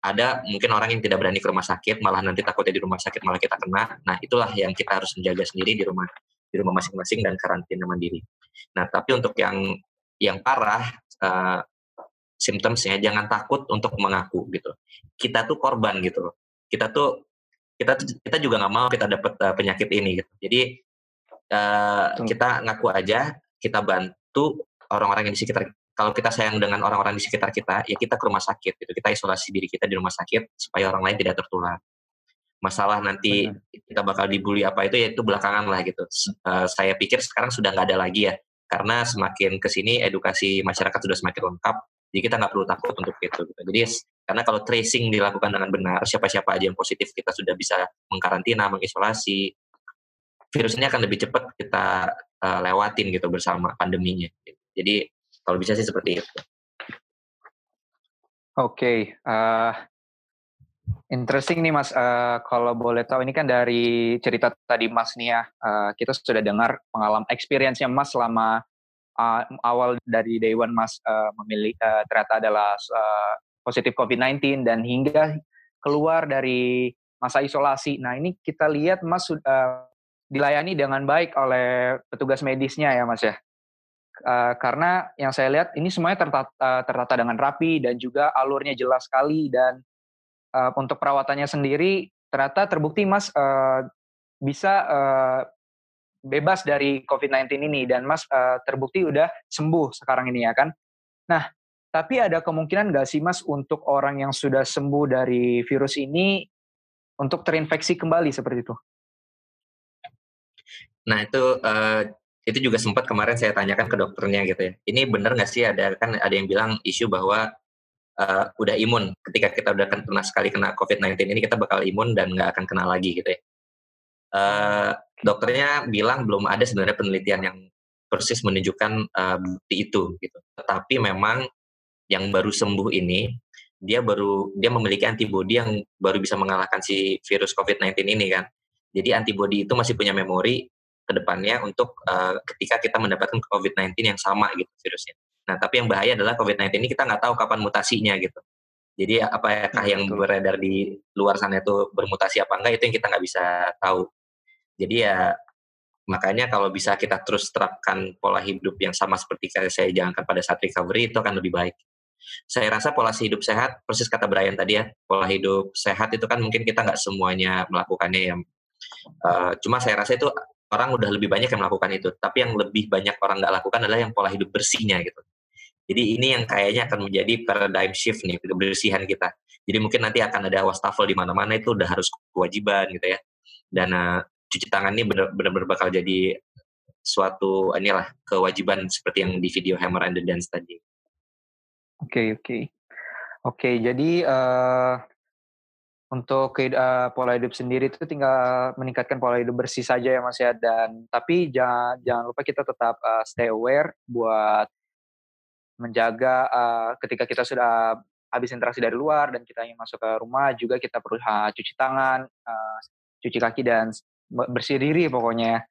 ada mungkin orang yang tidak berani ke rumah sakit malah nanti takutnya di rumah sakit malah kita kena. Nah itulah yang kita harus menjaga sendiri di rumah di rumah masing-masing dan karantina mandiri. Nah tapi untuk yang yang parah uh, symptomsnya jangan takut untuk mengaku gitu. Kita tuh korban gitu kita tuh kita kita juga nggak mau kita dapat uh, penyakit ini gitu. Jadi uh, kita ngaku aja kita bantu orang-orang yang di sekitar kalau kita sayang dengan orang-orang di sekitar kita ya kita ke rumah sakit gitu. Kita isolasi diri kita di rumah sakit supaya orang lain tidak tertular. Masalah nanti Benar. kita bakal dibully apa itu ya itu belakangan lah gitu. Uh, saya pikir sekarang sudah nggak ada lagi ya. Karena semakin ke sini edukasi masyarakat sudah semakin lengkap jadi kita nggak perlu takut untuk itu. Gitu. Jadi karena kalau tracing dilakukan dengan benar, siapa-siapa aja yang positif kita sudah bisa mengkarantina, mengisolasi. Virus ini akan lebih cepat kita uh, lewatin gitu bersama pandeminya. Jadi kalau bisa sih seperti itu. Oke, okay. uh, eh, interesting nih Mas. Uh, kalau boleh tahu ini kan dari cerita tadi Mas nih uh, kita sudah dengar pengalaman experience-nya Mas selama uh, awal dari day one Mas uh, memilih uh, ternyata adalah uh, positif COVID-19 dan hingga keluar dari masa isolasi. Nah ini kita lihat Mas sudah dilayani dengan baik oleh petugas medisnya ya Mas ya. Uh, karena yang saya lihat ini semuanya tertata, tertata dengan rapi dan juga alurnya jelas sekali dan uh, untuk perawatannya sendiri ternyata terbukti Mas uh, bisa uh, bebas dari COVID-19 ini dan Mas uh, terbukti udah sembuh sekarang ini ya kan. Nah, tapi ada kemungkinan nggak sih Mas untuk orang yang sudah sembuh dari virus ini untuk terinfeksi kembali seperti itu? Nah itu uh, itu juga sempat kemarin saya tanyakan ke dokternya gitu ya. Ini benar nggak sih ada kan ada yang bilang isu bahwa uh, udah imun ketika kita udah kena sekali kena COVID-19 ini kita bakal imun dan nggak akan kena lagi gitu ya. Uh, dokternya bilang belum ada sebenarnya penelitian yang persis menunjukkan uh, bukti itu gitu. Tetapi memang yang baru sembuh ini dia baru dia memiliki antibodi yang baru bisa mengalahkan si virus COVID-19 ini kan. Jadi antibodi itu masih punya memori ke depannya untuk uh, ketika kita mendapatkan COVID-19 yang sama gitu virusnya. Nah, tapi yang bahaya adalah COVID-19 ini kita nggak tahu kapan mutasinya gitu. Jadi apakah yang beredar di luar sana itu bermutasi apa enggak itu yang kita nggak bisa tahu. Jadi ya makanya kalau bisa kita terus terapkan pola hidup yang sama seperti saya jalankan pada saat recovery itu akan lebih baik. Saya rasa pola hidup sehat, persis kata Brian tadi ya, pola hidup sehat itu kan mungkin kita nggak semuanya melakukannya ya. Uh, cuma saya rasa itu orang udah lebih banyak yang melakukan itu, tapi yang lebih banyak orang nggak lakukan adalah yang pola hidup bersihnya gitu. Jadi ini yang kayaknya akan menjadi paradigm shift nih kebersihan kita. Jadi mungkin nanti akan ada wastafel di mana-mana itu udah harus kewajiban gitu ya. Dan uh, cuci tangan ini benar-benar bakal jadi suatu inilah kewajiban seperti yang di video Hammer and the Dance tadi. Oke okay, oke okay. oke okay, jadi uh, untuk uh, pola hidup sendiri itu tinggal meningkatkan pola hidup bersih saja ya mas ya dan tapi jangan jangan lupa kita tetap uh, stay aware buat menjaga uh, ketika kita sudah habis interaksi dari luar dan kita ingin masuk ke rumah juga kita perlu uh, cuci tangan, uh, cuci kaki dan bersih diri pokoknya.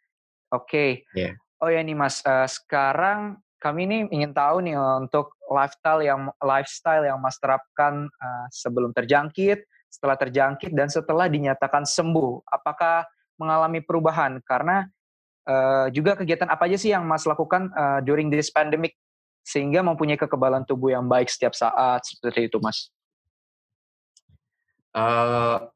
Oke. Okay. Ya. Yeah. Oh ya nih Mas, uh, sekarang kami ini ingin tahu nih untuk lifestyle yang lifestyle yang Mas terapkan uh, sebelum terjangkit, setelah terjangkit dan setelah dinyatakan sembuh. Apakah mengalami perubahan? Karena uh, juga kegiatan apa aja sih yang Mas lakukan uh, during this pandemic sehingga mempunyai kekebalan tubuh yang baik setiap saat seperti itu, Mas? Uh,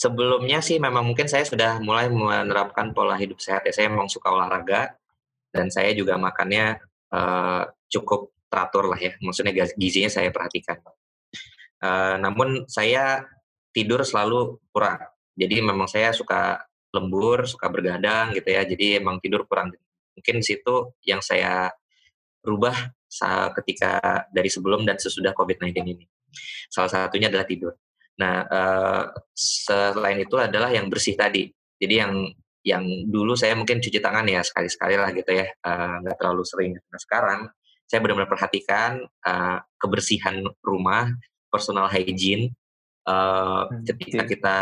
sebelumnya sih memang mungkin saya sudah mulai menerapkan pola hidup sehat ya. Saya memang suka olahraga dan saya juga makannya uh, cukup teratur lah ya, maksudnya gizinya saya perhatikan. Uh, namun saya tidur selalu kurang, jadi memang saya suka lembur, suka bergadang gitu ya, jadi emang tidur kurang. Mungkin situ yang saya rubah ketika dari sebelum dan sesudah COVID-19 ini. Salah satunya adalah tidur. Nah, uh, selain itu adalah yang bersih tadi. Jadi yang yang dulu saya mungkin cuci tangan ya sekali-sekali lah gitu ya, nggak uh, terlalu sering. Nah sekarang saya benar-benar perhatikan uh, kebersihan rumah, personal hygiene, uh, ketika kita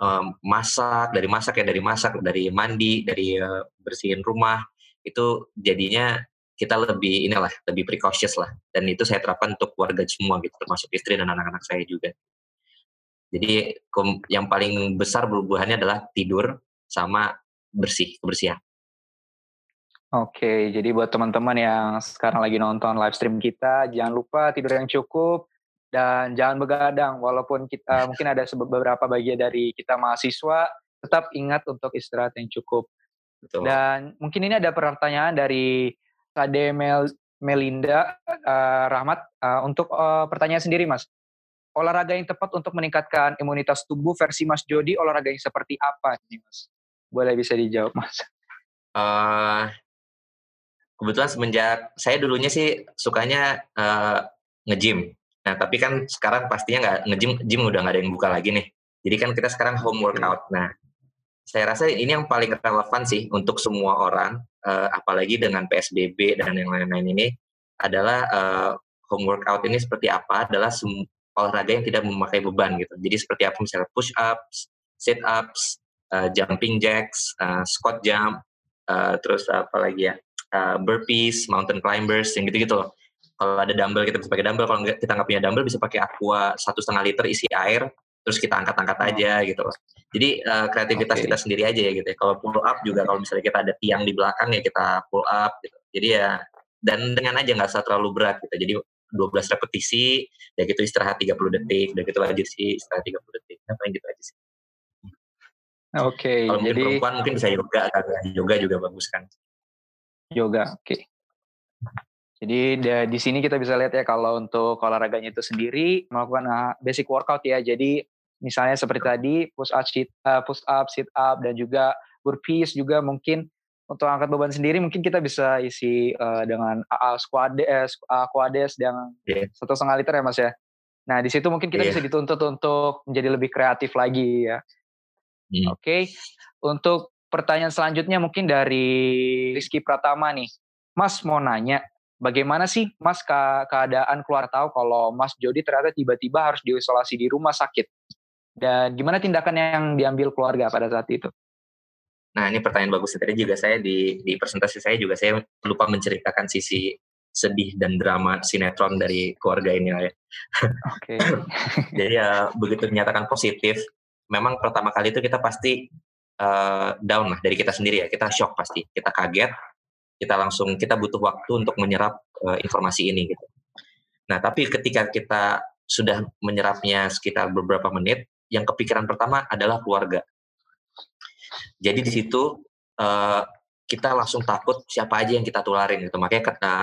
um, masak, dari masak ya dari masak, dari mandi, dari uh, bersihin rumah, itu jadinya kita lebih inilah lebih precautious lah dan itu saya terapkan untuk keluarga semua gitu termasuk istri dan anak-anak saya juga jadi yang paling besar perubahannya adalah tidur sama bersih, kebersihan. Oke, jadi buat teman-teman yang sekarang lagi nonton live stream kita, jangan lupa tidur yang cukup dan jangan begadang. Walaupun kita mungkin ada beberapa bagian dari kita mahasiswa, tetap ingat untuk istirahat yang cukup. Betul. Dan mungkin ini ada pertanyaan dari Kade Mel Melinda uh, Rahmat uh, untuk uh, pertanyaan sendiri, Mas olahraga yang tepat untuk meningkatkan imunitas tubuh versi Mas Jody olahraga yang seperti apa nih Mas? Boleh bisa dijawab Mas? Uh, kebetulan semenjak saya dulunya sih sukanya uh, nge-gym. Nah tapi kan sekarang pastinya nggak nge-gym, gym udah nggak ada yang buka lagi nih. Jadi kan kita sekarang home workout. Nah saya rasa ini yang paling relevan sih untuk semua orang, uh, apalagi dengan PSBB dan yang lain-lain ini adalah uh, home workout ini seperti apa adalah olahraga yang tidak memakai beban gitu. Jadi seperti apa misalnya push ups, sit ups, uh, jumping jacks, uh, squat jump, uh, terus apa lagi ya, uh, burpees, mountain climbers, yang gitu-gitu loh. Kalau ada dumbbell kita bisa pakai dumbbell, kalau kita nggak punya dumbbell bisa pakai aqua satu setengah liter isi air, terus kita angkat-angkat oh. aja gitu loh. Jadi uh, kreativitas okay. kita sendiri aja ya gitu ya. Kalau pull up juga kalau misalnya kita ada tiang di belakang ya kita pull up gitu. Jadi ya dan dengan aja nggak usah terlalu berat gitu. Jadi 12 repetisi, ya gitu istirahat 30 detik, udah gitu lanjut sih istirahat 30 detik. Nah, paling gitu aja sih. Oke, okay, Kalau jadi perempuan mungkin bisa yoga kan, yoga juga bagus kan. Yoga, oke. Okay. Jadi di sini kita bisa lihat ya kalau untuk olahraganya itu sendiri melakukan uh, basic workout ya. Jadi misalnya seperti tadi push up, sit, uh, push up, sit up dan juga burpees juga mungkin untuk angkat beban sendiri mungkin kita bisa isi uh, dengan AA squades, eh, quades yang yeah. satu setengah liter ya mas ya. Nah di situ mungkin kita yeah. bisa dituntut untuk menjadi lebih kreatif lagi ya. Mm. Oke, okay. untuk pertanyaan selanjutnya mungkin dari Rizky Pratama nih. Mas mau nanya, bagaimana sih Mas ke keadaan keluar tahu kalau Mas Jody ternyata tiba-tiba harus diisolasi di rumah sakit? Dan gimana tindakan yang diambil keluarga pada saat itu? Nah ini pertanyaan bagus tadi juga saya di di presentasi saya juga saya lupa menceritakan sisi sedih dan drama sinetron dari keluarga ini ya. Oke. Okay. Jadi ya begitu dinyatakan positif, memang pertama kali itu kita pasti uh, down lah dari kita sendiri ya, kita shock pasti, kita kaget, kita langsung kita butuh waktu untuk menyerap uh, informasi ini gitu. Nah tapi ketika kita sudah menyerapnya sekitar beberapa menit, yang kepikiran pertama adalah keluarga jadi di situ uh, kita langsung takut siapa aja yang kita tularin gitu. Makanya kata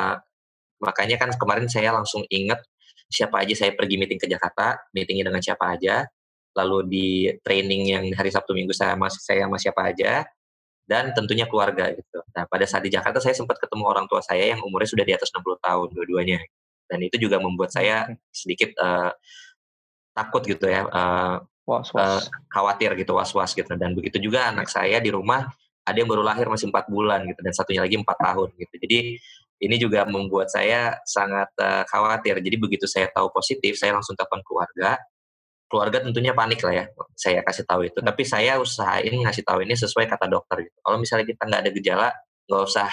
makanya kan kemarin saya langsung inget siapa aja saya pergi meeting ke Jakarta, meetingnya dengan siapa aja, lalu di training yang hari Sabtu Minggu saya masih saya sama siapa aja, dan tentunya keluarga gitu. Nah pada saat di Jakarta saya sempat ketemu orang tua saya yang umurnya sudah di atas 60 tahun dua-duanya, dan itu juga membuat saya sedikit uh, takut gitu ya. Uh, was, was. Uh, khawatir gitu was-was gitu. Dan begitu juga anak saya di rumah ada yang baru lahir masih empat bulan gitu dan satunya lagi empat tahun gitu. Jadi ini juga membuat saya sangat uh, khawatir. Jadi begitu saya tahu positif saya langsung telepon keluarga. Keluarga tentunya panik lah ya saya kasih tahu itu. Tapi saya usahain ngasih tahu ini sesuai kata dokter gitu. Kalau misalnya kita nggak ada gejala nggak usah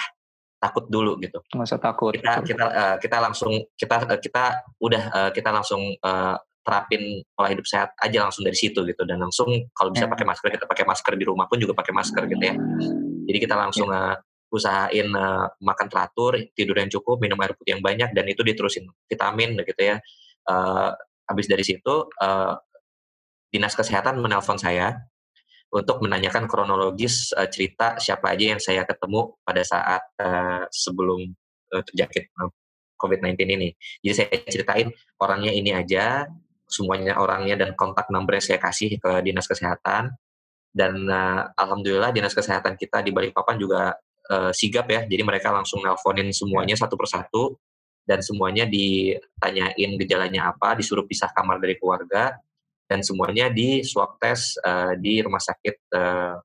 takut dulu gitu. Nggak usah takut. Kita kita uh, kita langsung kita uh, kita udah uh, kita langsung uh, terapin pola hidup sehat aja langsung dari situ gitu dan langsung kalau bisa yeah. pakai masker kita pakai masker di rumah pun juga pakai masker gitu ya. Jadi kita langsung yeah. uh, usahain uh, makan teratur, tidur yang cukup, minum air putih yang banyak dan itu diterusin vitamin gitu ya. Uh, habis dari situ uh, dinas kesehatan menelpon saya untuk menanyakan kronologis uh, cerita siapa aja yang saya ketemu pada saat uh, sebelum uh, terjangkit COVID-19 ini. Jadi saya ceritain orangnya ini aja, semuanya orangnya dan kontak nomor saya kasih ke dinas kesehatan. Dan uh, alhamdulillah dinas kesehatan kita di Balikpapan juga uh, sigap ya. Jadi mereka langsung nelponin semuanya satu persatu dan semuanya ditanyain gejalanya apa, disuruh pisah kamar dari keluarga dan semuanya di swab test uh, di rumah sakit uh,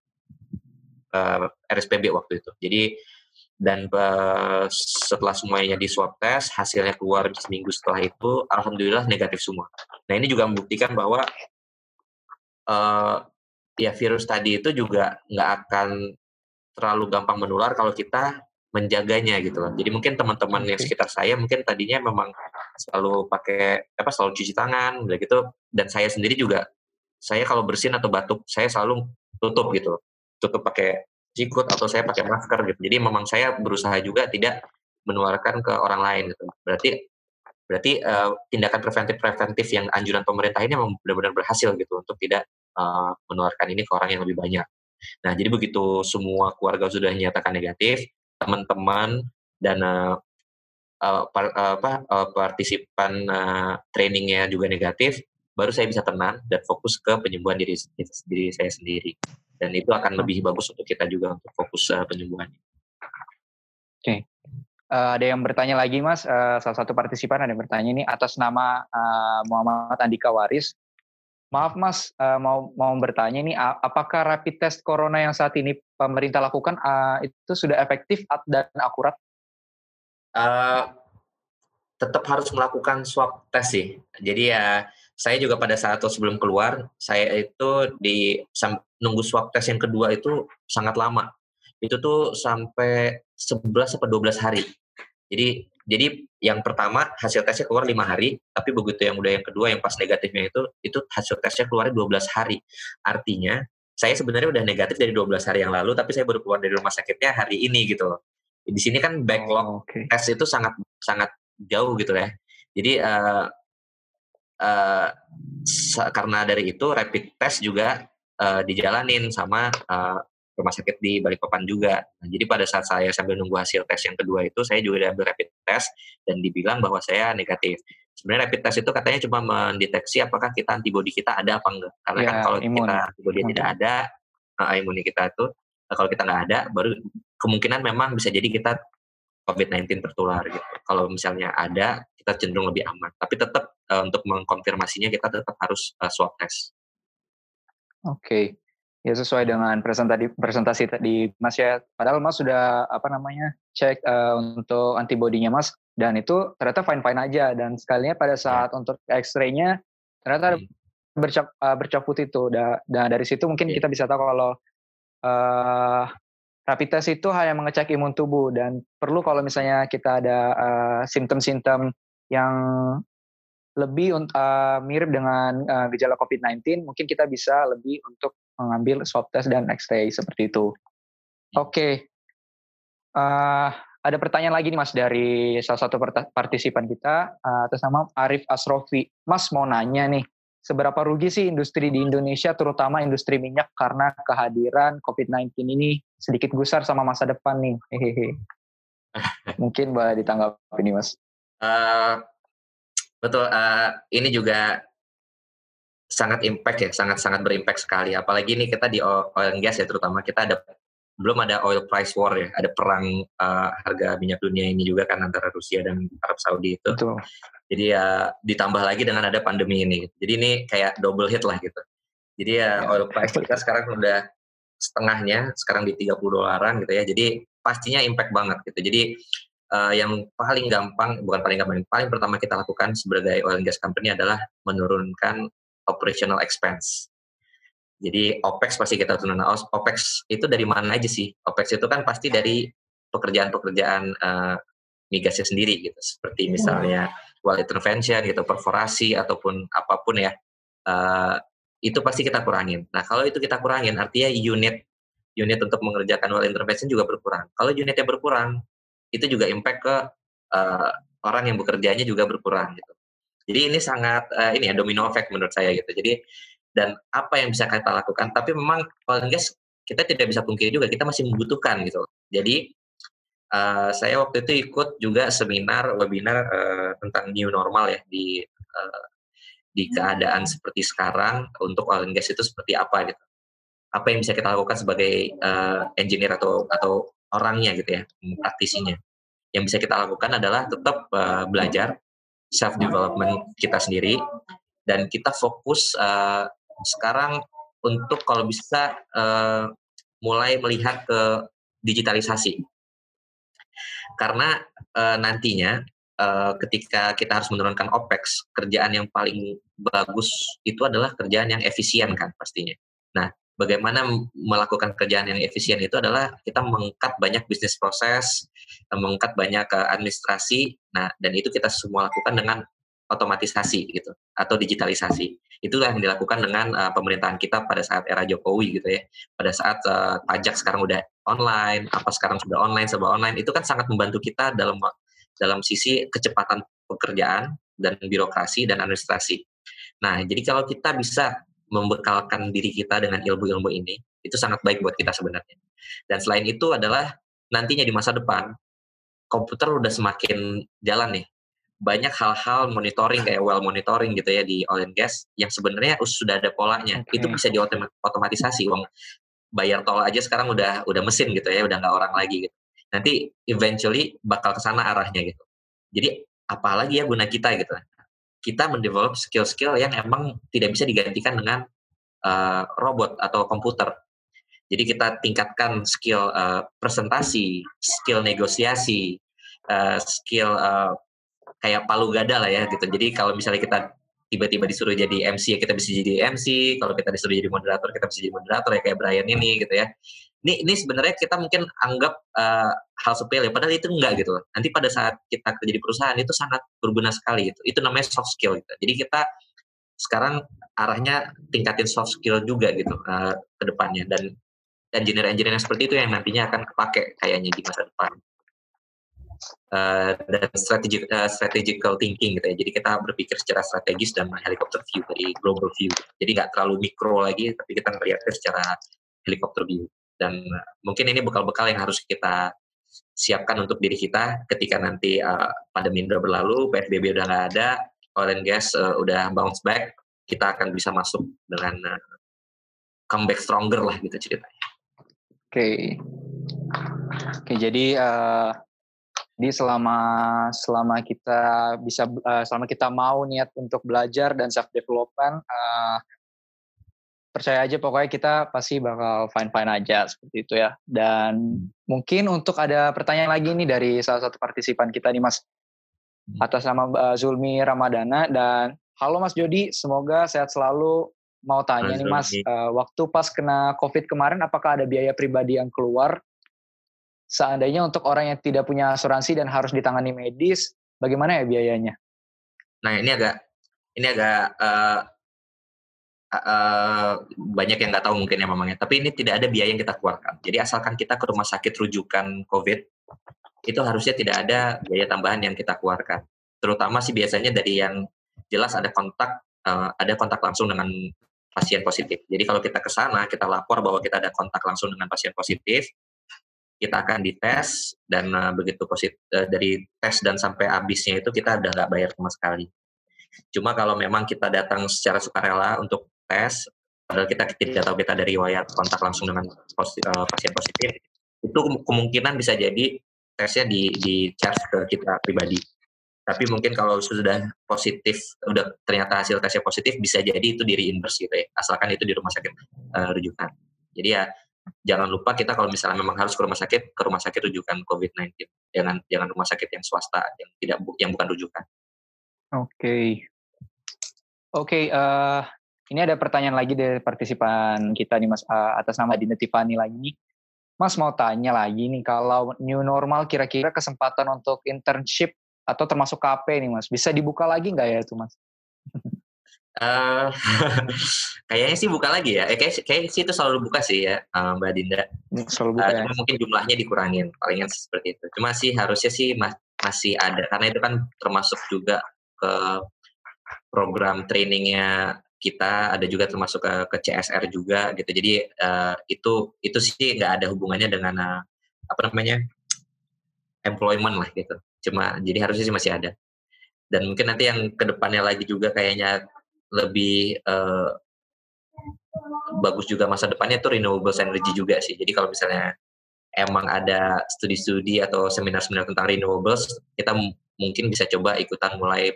uh, RSPB waktu itu. Jadi dan uh, setelah semuanya di swab test hasilnya keluar seminggu setelah itu alhamdulillah negatif semua. Nah ini juga membuktikan bahwa uh, ya virus tadi itu juga nggak akan terlalu gampang menular kalau kita menjaganya gitu loh. Jadi mungkin teman-teman yang sekitar saya mungkin tadinya memang selalu pakai apa selalu cuci tangan gitu dan saya sendiri juga saya kalau bersin atau batuk saya selalu tutup gitu. Tutup pakai sikut atau saya pakai masker gitu. Jadi memang saya berusaha juga tidak menularkan ke orang lain gitu. Berarti berarti uh, tindakan preventif preventif yang anjuran pemerintah ini memang benar-benar berhasil gitu untuk tidak uh, menularkan ini ke orang yang lebih banyak. Nah, jadi begitu semua keluarga sudah dinyatakan negatif, teman-teman dan uh, uh, par, uh, apa, uh, partisipan uh, trainingnya juga negatif, baru saya bisa tenang dan fokus ke penyembuhan diri, diri saya sendiri. Dan itu akan lebih bagus untuk kita juga untuk fokus uh, penyembuhan. Oke. Okay. Uh, ada yang bertanya lagi, Mas. Uh, salah satu partisipan ada yang bertanya ini atas nama uh, Muhammad Andika Waris. Maaf Mas, uh, mau mau bertanya ini, apakah rapid test corona yang saat ini pemerintah lakukan uh, itu sudah efektif dan akurat? Uh, tetap harus melakukan swab test sih. Jadi ya saya juga pada saat sebelum keluar, saya itu di nunggu swab test yang kedua itu sangat lama. Itu tuh sampai 11 sampai 12 hari. Jadi jadi yang pertama hasil tesnya keluar lima hari, tapi begitu yang udah yang kedua yang pas negatifnya itu itu hasil tesnya keluar 12 hari. Artinya saya sebenarnya udah negatif dari 12 hari yang lalu, tapi saya baru keluar dari rumah sakitnya hari ini gitu loh. Di sini kan backlog oh, okay. tes itu sangat sangat jauh gitu ya. Jadi uh, uh, karena dari itu rapid test juga uh, dijalanin sama uh, rumah sakit di Balikpapan juga. Nah, jadi pada saat saya sambil nunggu hasil tes yang kedua itu, saya juga diambil rapid test dan dibilang bahwa saya negatif. Sebenarnya rapid test itu katanya cuma mendeteksi apakah kita antibodi kita ada apa enggak. Karena ya, kan kalau imun. kita antibodi tidak ada, uh, imun kita itu uh, kalau kita nggak ada, baru kemungkinan memang bisa jadi kita COVID-19 tertular gitu. Kalau misalnya ada, kita cenderung lebih aman. Tapi tetap uh, untuk mengkonfirmasinya kita tetap harus uh, swab test. Oke. Okay. Ya sesuai dengan presentasi presentasi tadi Mas ya. Padahal Mas sudah apa namanya cek uh, untuk antibodinya Mas dan itu ternyata fine fine aja dan sekalinya pada ya. saat untuk X-ray-nya ternyata hmm. bercap uh, bercap putih itu. Dan dari situ mungkin ya. kita bisa tahu kalau uh, rapid test itu hanya mengecek imun tubuh dan perlu kalau misalnya kita ada uh, simptom-simptom yang lebih uh, mirip dengan uh, gejala COVID-19, mungkin kita bisa lebih untuk mengambil swab test dan X-ray seperti itu. Hmm. Oke, okay. uh, ada pertanyaan lagi nih Mas dari salah satu partisipan kita uh, atas nama Arif Asrofi. Mas mau nanya nih, seberapa rugi sih industri di Indonesia, terutama industri minyak karena kehadiran COVID-19 ini sedikit gusar sama masa depan nih? Hehehe. Mungkin boleh ditanggapi nih Mas. Uh, betul, uh, ini juga sangat impact ya, sangat-sangat berimpact sekali. Apalagi ini kita di oil and gas ya terutama kita ada belum ada oil price war ya, ada perang uh, harga minyak dunia ini juga kan antara Rusia dan Arab Saudi itu. Betul. Jadi ya ditambah lagi dengan ada pandemi ini. Jadi ini kayak double hit lah gitu. Jadi ya, ya. oil price kita sekarang udah setengahnya, sekarang di 30 dolaran gitu ya. Jadi pastinya impact banget gitu. Jadi uh, yang paling gampang, bukan paling gampang, paling pertama kita lakukan sebagai oil and gas company adalah menurunkan operational expense. Jadi OPEX pasti kita turun. OPEX itu dari mana aja sih? OPEX itu kan pasti dari pekerjaan-pekerjaan uh, migasnya sendiri gitu seperti misalnya well intervention gitu perforasi ataupun apa pun ya uh, itu pasti kita kurangin. Nah kalau itu kita kurangin artinya unit unit untuk mengerjakan well intervention juga berkurang. Kalau unitnya berkurang itu juga impact ke uh, orang yang bekerjanya juga berkurang gitu. Jadi ini sangat uh, ini ya domino effect menurut saya gitu. Jadi dan apa yang bisa kita lakukan? Tapi memang kalau gas kita tidak bisa pungkiri juga kita masih membutuhkan gitu. Jadi uh, saya waktu itu ikut juga seminar webinar uh, tentang new normal ya di uh, di keadaan seperti sekarang untuk oil and gas itu seperti apa gitu. Apa yang bisa kita lakukan sebagai uh, engineer atau atau orangnya gitu ya, praktisinya. Yang bisa kita lakukan adalah tetap uh, belajar self development kita sendiri dan kita fokus uh, sekarang untuk kalau bisa uh, mulai melihat ke digitalisasi karena uh, nantinya uh, ketika kita harus menurunkan opex, kerjaan yang paling bagus itu adalah kerjaan yang efisien kan pastinya. Nah, bagaimana melakukan kerjaan yang efisien itu adalah kita mengangkat banyak bisnis proses, mengangkat banyak uh, administrasi. Nah, dan itu kita semua lakukan dengan otomatisasi gitu atau digitalisasi. Itulah yang dilakukan dengan uh, pemerintahan kita pada saat era Jokowi gitu ya. Pada saat uh, pajak sekarang udah online, apa sekarang sudah online, serba online, itu kan sangat membantu kita dalam dalam sisi kecepatan pekerjaan dan birokrasi dan administrasi. Nah, jadi kalau kita bisa membekalkan diri kita dengan ilmu-ilmu ini, itu sangat baik buat kita sebenarnya. Dan selain itu adalah nantinya di masa depan komputer udah semakin jalan nih. Banyak hal-hal monitoring kayak well monitoring gitu ya di oil and gas yang sebenarnya sudah ada polanya. Okay. itu bisa diotomatisasi uang bayar tol aja sekarang udah udah mesin gitu ya udah nggak orang lagi gitu. Nanti eventually bakal ke sana arahnya gitu. Jadi apalagi ya guna kita gitu kita mendevelop skill-skill yang emang tidak bisa digantikan dengan uh, robot atau komputer jadi kita tingkatkan skill uh, presentasi skill negosiasi uh, skill uh, kayak palu gada lah ya gitu. Jadi kalau misalnya kita tiba-tiba disuruh jadi MC ya kita bisa jadi MC, kalau kita disuruh jadi moderator kita bisa jadi moderator ya kayak Brian ini gitu ya. Ini ini sebenarnya kita mungkin anggap uh, hal sepele padahal itu enggak gitu. Nanti pada saat kita kerja di perusahaan itu sangat berguna sekali gitu. Itu namanya soft skill gitu. Jadi kita sekarang arahnya tingkatin soft skill juga gitu uh, ke depannya dan engineer-engineer yang seperti itu yang nantinya akan kepake kayaknya di masa depan uh, dan strategic uh, strategical thinking gitu ya. Jadi kita berpikir secara strategis dan helikopter view dari global view. Jadi nggak terlalu mikro lagi, tapi kita ngelihatnya secara helikopter view. Dan uh, mungkin ini bekal-bekal yang harus kita siapkan untuk diri kita ketika nanti uh, pandemi udah berlalu, PSBB udah nggak ada, oil and gas uh, udah bounce back, kita akan bisa masuk dengan uh, comeback stronger lah gitu ceritanya. Oke, okay. oke okay, jadi uh, jadi selama selama kita bisa uh, selama kita mau niat untuk belajar dan self development uh, percaya aja pokoknya kita pasti bakal fine fine aja seperti itu ya. Dan mungkin untuk ada pertanyaan lagi nih dari salah satu partisipan kita nih Mas hmm. atas nama uh, Zulmi Ramadana dan halo Mas Jody, semoga sehat selalu. Mau tanya Mas nih Mas, uh, waktu pas kena COVID kemarin apakah ada biaya pribadi yang keluar seandainya untuk orang yang tidak punya asuransi dan harus ditangani medis, bagaimana ya biayanya? Nah ini agak ini agak uh, uh, banyak yang nggak tahu mungkin ya mamangnya. Tapi ini tidak ada biaya yang kita keluarkan. Jadi asalkan kita ke rumah sakit rujukan COVID, itu harusnya tidak ada biaya tambahan yang kita keluarkan. Terutama sih biasanya dari yang jelas ada kontak uh, ada kontak langsung dengan pasien positif. Jadi kalau kita ke sana, kita lapor bahwa kita ada kontak langsung dengan pasien positif, kita akan dites dan uh, begitu positif uh, dari tes dan sampai habisnya itu kita udah nggak bayar sama sekali. Cuma kalau memang kita datang secara sukarela untuk tes, padahal kita tidak tahu kita dari riwayat kontak langsung dengan uh, pasien positif, itu kemungkinan bisa jadi tesnya di, di charge ke kita pribadi. Tapi mungkin kalau sudah positif, udah ternyata hasil tesnya positif, bisa jadi itu di reimburse gitu ya, asalkan itu di rumah sakit uh, rujukan. Jadi ya jangan lupa kita kalau misalnya memang harus ke rumah sakit, ke rumah sakit rujukan COVID-19. Jangan jangan rumah sakit yang swasta yang tidak yang bukan rujukan. Oke. Okay. Oke, okay, uh, eh, ini ada pertanyaan lagi dari partisipan kita nih Mas uh, atas nama Dina Tiffany lagi. Mas mau tanya lagi nih, kalau new normal kira-kira kesempatan untuk internship atau termasuk KP nih Mas, bisa dibuka lagi nggak ya itu Mas? Uh, kayaknya sih buka lagi ya. Eh, kayak, kayak sih itu selalu buka sih ya, uh, Mbak Dinda. Selalu buka uh, ya. Mungkin jumlahnya dikurangin, palingan seperti itu. Cuma sih harusnya sih mas, masih ada, karena itu kan termasuk juga ke program trainingnya kita ada juga termasuk ke, ke CSR juga gitu. Jadi uh, itu itu sih nggak ada hubungannya dengan uh, apa namanya employment lah gitu. Cuma jadi harusnya sih masih ada. Dan mungkin nanti yang ke depannya lagi juga kayaknya lebih uh, bagus juga masa depannya itu renewable energy juga sih. Jadi kalau misalnya emang ada studi-studi atau seminar-seminar tentang renewables kita mungkin bisa coba ikutan mulai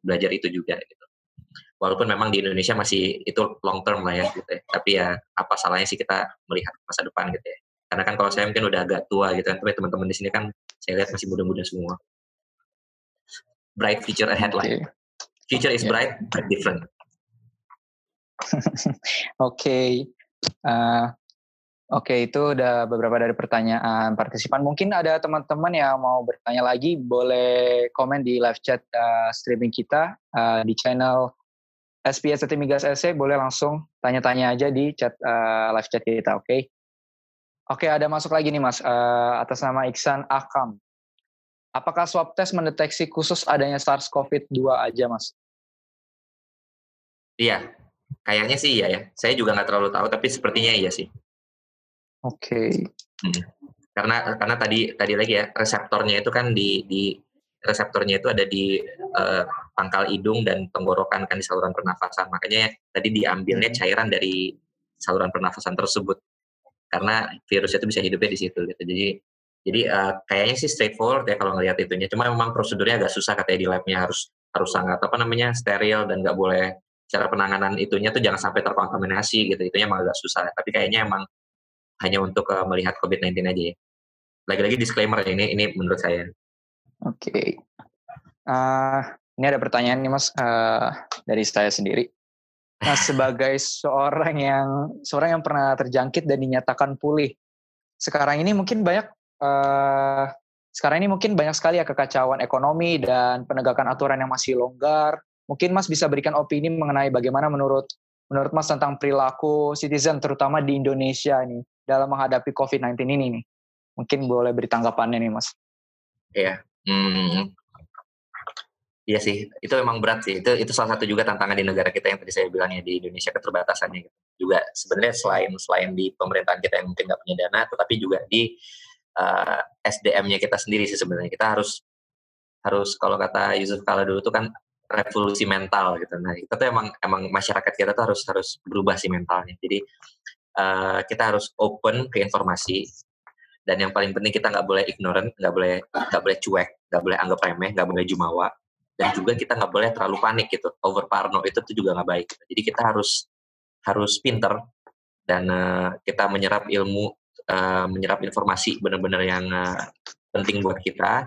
belajar itu juga gitu walaupun memang di Indonesia masih itu long term lah ya gitu ya. Tapi ya apa salahnya sih kita melihat masa depan gitu ya. Karena kan kalau saya mungkin udah agak tua gitu kan, tapi teman-teman di sini kan saya lihat masih muda-muda semua. Bright future ahead lah. Future is yeah. bright, but different. Oke, okay. uh, oke okay, itu udah beberapa dari pertanyaan partisipan. Mungkin ada teman-teman yang mau bertanya lagi, boleh komen di live chat uh, streaming kita uh, di channel SPS Migas SC boleh langsung tanya-tanya aja di chat uh, live chat kita, oke? Okay? Oke, okay, ada masuk lagi nih Mas uh, atas nama Iksan Akam. Apakah swab test mendeteksi khusus adanya SARS-CoV-2 aja, Mas? Iya, kayaknya sih iya ya. Saya juga nggak terlalu tahu, tapi sepertinya iya sih. Oke. Okay. Hmm. Karena karena tadi tadi lagi ya reseptornya itu kan di di reseptornya itu ada di uh, pangkal hidung dan tenggorokan kan di saluran pernafasan. Makanya tadi diambilnya hmm. cairan dari saluran pernafasan tersebut karena virus itu bisa hidupnya di situ gitu. Jadi jadi uh, kayaknya sih straightforward ya kalau ngelihat itunya. Cuma memang prosedurnya agak susah katanya di labnya harus harus sangat apa namanya steril dan nggak boleh cara penanganan itunya tuh jangan sampai terkontaminasi gitu. Itunya emang agak susah. Tapi kayaknya emang hanya untuk uh, melihat COVID-19 aja ya. Lagi-lagi disclaimer ini ini menurut saya. Oke. Okay. Uh, ini ada pertanyaan nih Mas uh, dari saya sendiri. Nah, sebagai seorang yang seorang yang pernah terjangkit dan dinyatakan pulih, sekarang ini mungkin banyak uh, sekarang ini mungkin banyak sekali ya kekacauan ekonomi dan penegakan aturan yang masih longgar. Mungkin Mas bisa berikan opini mengenai bagaimana menurut menurut Mas tentang perilaku citizen terutama di Indonesia ini dalam menghadapi COVID-19 ini nih. Mungkin boleh beri tanggapannya nih Mas. Iya, Hmm, iya sih, itu memang berat sih. Itu itu salah satu juga tantangan di negara kita yang tadi saya bilang ya di Indonesia keterbatasannya gitu. Juga sebenarnya selain selain di pemerintahan kita yang mungkin nggak punya dana, tetapi juga di uh, eh, SDM-nya kita sendiri sih sebenarnya. Kita harus harus kalau kata Yusuf Kala dulu itu kan revolusi mental gitu. Nah itu tuh emang emang masyarakat kita tuh harus harus berubah sih mentalnya. Jadi uh, kita harus open ke informasi dan yang paling penting kita nggak boleh ignorant nggak boleh nggak boleh cuek nggak boleh anggap remeh nggak boleh jumawa dan juga kita nggak boleh terlalu panik gitu over parno itu tuh juga nggak baik jadi kita harus harus pinter dan uh, kita menyerap ilmu uh, menyerap informasi benar-benar yang uh, penting buat kita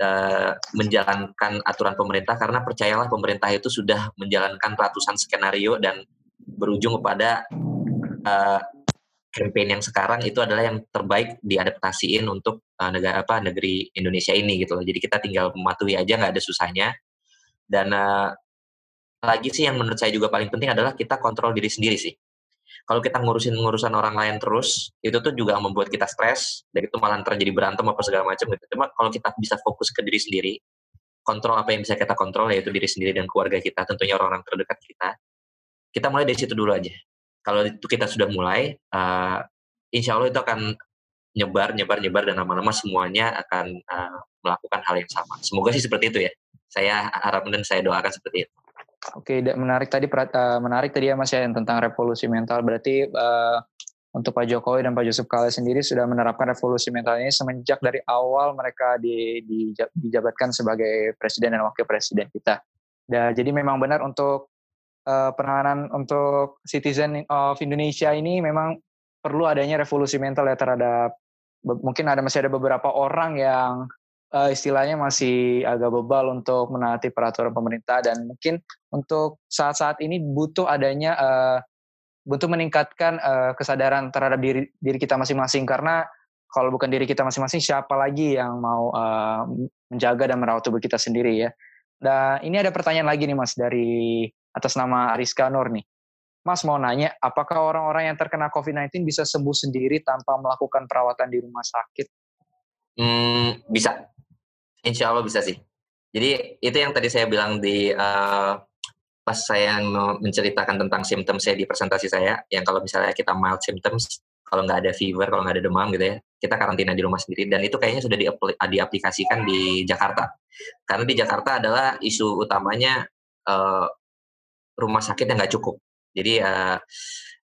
uh, menjalankan aturan pemerintah karena percayalah pemerintah itu sudah menjalankan ratusan skenario dan berujung kepada uh, campaign yang sekarang itu adalah yang terbaik diadaptasiin untuk uh, negara apa negeri Indonesia ini gitu loh. Jadi kita tinggal mematuhi aja nggak ada susahnya. Dan uh, lagi sih yang menurut saya juga paling penting adalah kita kontrol diri sendiri sih. Kalau kita ngurusin ngurusan orang lain terus, itu tuh juga membuat kita stres, dan itu malah terjadi berantem apa segala macam gitu. Cuma kalau kita bisa fokus ke diri sendiri, kontrol apa yang bisa kita kontrol yaitu diri sendiri dan keluarga kita, tentunya orang-orang terdekat kita. Kita mulai dari situ dulu aja kalau itu kita sudah mulai, uh, insya Allah itu akan nyebar, nyebar, nyebar dan lama-lama semuanya akan uh, melakukan hal yang sama. Semoga sih seperti itu ya. Saya harap dan saya doakan seperti itu. Oke, menarik tadi uh, menarik tadi ya Mas ya tentang revolusi mental. Berarti uh, untuk Pak Jokowi dan Pak Yusuf Kala sendiri sudah menerapkan revolusi mental ini semenjak dari awal mereka di, di, dijabatkan sebagai presiden dan wakil presiden kita. Dan jadi memang benar untuk uh, penanganan untuk citizen of Indonesia ini memang perlu adanya revolusi mental ya terhadap mungkin ada masih ada beberapa orang yang uh, istilahnya masih agak bebal untuk menaati peraturan pemerintah dan mungkin untuk saat-saat ini butuh adanya uh, untuk meningkatkan uh, kesadaran terhadap diri diri kita masing-masing karena kalau bukan diri kita masing-masing siapa lagi yang mau uh, menjaga dan merawat tubuh kita sendiri ya. Dan ini ada pertanyaan lagi nih Mas dari atas nama Ariska Nur nih. Mas mau nanya, apakah orang-orang yang terkena COVID-19 bisa sembuh sendiri tanpa melakukan perawatan di rumah sakit? Hmm, bisa. Insya Allah bisa sih. Jadi itu yang tadi saya bilang di uh, pas saya menceritakan tentang simptom saya di presentasi saya, yang kalau misalnya kita mild symptoms, kalau nggak ada fever, kalau nggak ada demam gitu ya, kita karantina di rumah sendiri. Dan itu kayaknya sudah diaplikasikan di Jakarta. Karena di Jakarta adalah isu utamanya uh, rumah sakit yang nggak cukup. Jadi uh,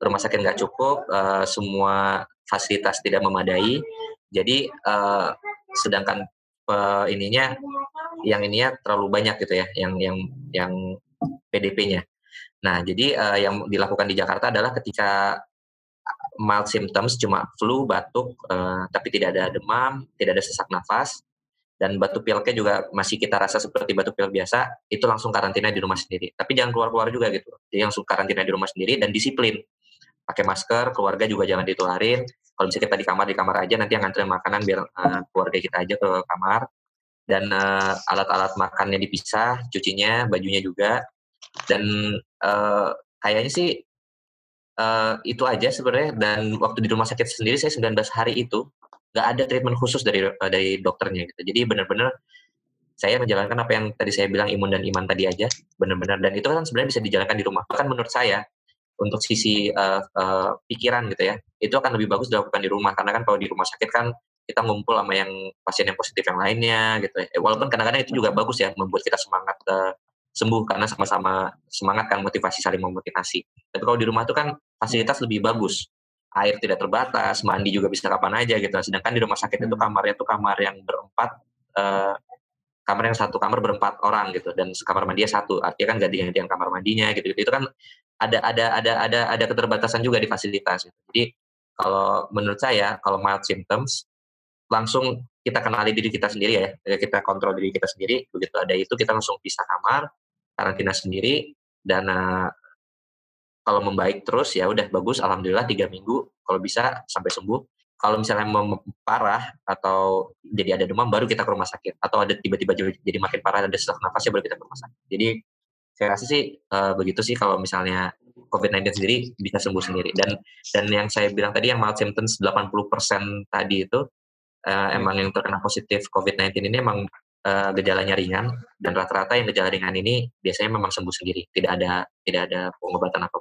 rumah sakit nggak cukup, uh, semua fasilitas tidak memadai. Jadi uh, sedangkan uh, ininya yang ininya terlalu banyak gitu ya, yang yang yang PDP-nya. Nah, jadi uh, yang dilakukan di Jakarta adalah ketika mild symptoms cuma flu, batuk, uh, tapi tidak ada demam, tidak ada sesak nafas, dan batuk pileknya juga masih kita rasa seperti batuk pilek biasa, itu langsung karantina di rumah sendiri. Tapi jangan keluar-keluar juga gitu. Jadi langsung karantina di rumah sendiri dan disiplin. Pakai masker, keluarga juga jangan ditularin. Kalau misalnya kita di kamar, di kamar aja, nanti yang nganterin makanan biar uh, keluarga kita aja ke kamar. Dan uh, alat-alat makannya dipisah, cucinya, bajunya juga. Dan uh, kayaknya sih uh, itu aja sebenarnya. Dan waktu di rumah sakit sendiri saya 19 hari itu nggak ada treatment khusus dari uh, dari dokternya gitu. Jadi benar-benar saya menjalankan apa yang tadi saya bilang imun dan iman tadi aja benar-benar. Dan itu kan sebenarnya bisa dijalankan di rumah. Bahkan menurut saya untuk sisi uh, uh, pikiran gitu ya itu akan lebih bagus dilakukan di rumah karena kan kalau di rumah sakit kan kita ngumpul sama yang pasien yang positif yang lainnya gitu ya. walaupun kadang-kadang itu juga bagus ya membuat kita semangat uh, sembuh karena sama-sama semangat kan motivasi saling memotivasi. Tapi kalau di rumah itu kan fasilitas lebih bagus. Air tidak terbatas, mandi juga bisa kapan aja gitu. Sedangkan di rumah sakit itu hmm. kamarnya itu kamar yang berempat, uh, kamar yang satu kamar berempat orang gitu dan kamar mandinya satu. Artinya kan ganti-gantian kamar mandinya gitu. Itu kan ada ada ada ada ada keterbatasan juga di fasilitas. Gitu. Jadi kalau menurut saya kalau mild symptoms langsung kita kenali diri kita sendiri ya, kita kontrol diri kita sendiri. Begitu ada itu kita langsung pisah kamar, karantina sendiri dan uh, kalau membaik terus ya udah bagus alhamdulillah tiga minggu kalau bisa sampai sembuh kalau misalnya parah atau jadi ada demam baru kita ke rumah sakit atau ada tiba-tiba jadi makin parah ada sesak nafasnya baru kita ke rumah sakit jadi saya rasa sih uh, begitu sih kalau misalnya COVID-19 sendiri bisa sembuh sendiri dan dan yang saya bilang tadi yang mild symptoms 80% tadi itu uh, emang yang terkena positif COVID-19 ini emang uh, gejalanya ringan dan rata-rata yang gejala ringan ini biasanya memang sembuh sendiri, tidak ada tidak ada pengobatan apa.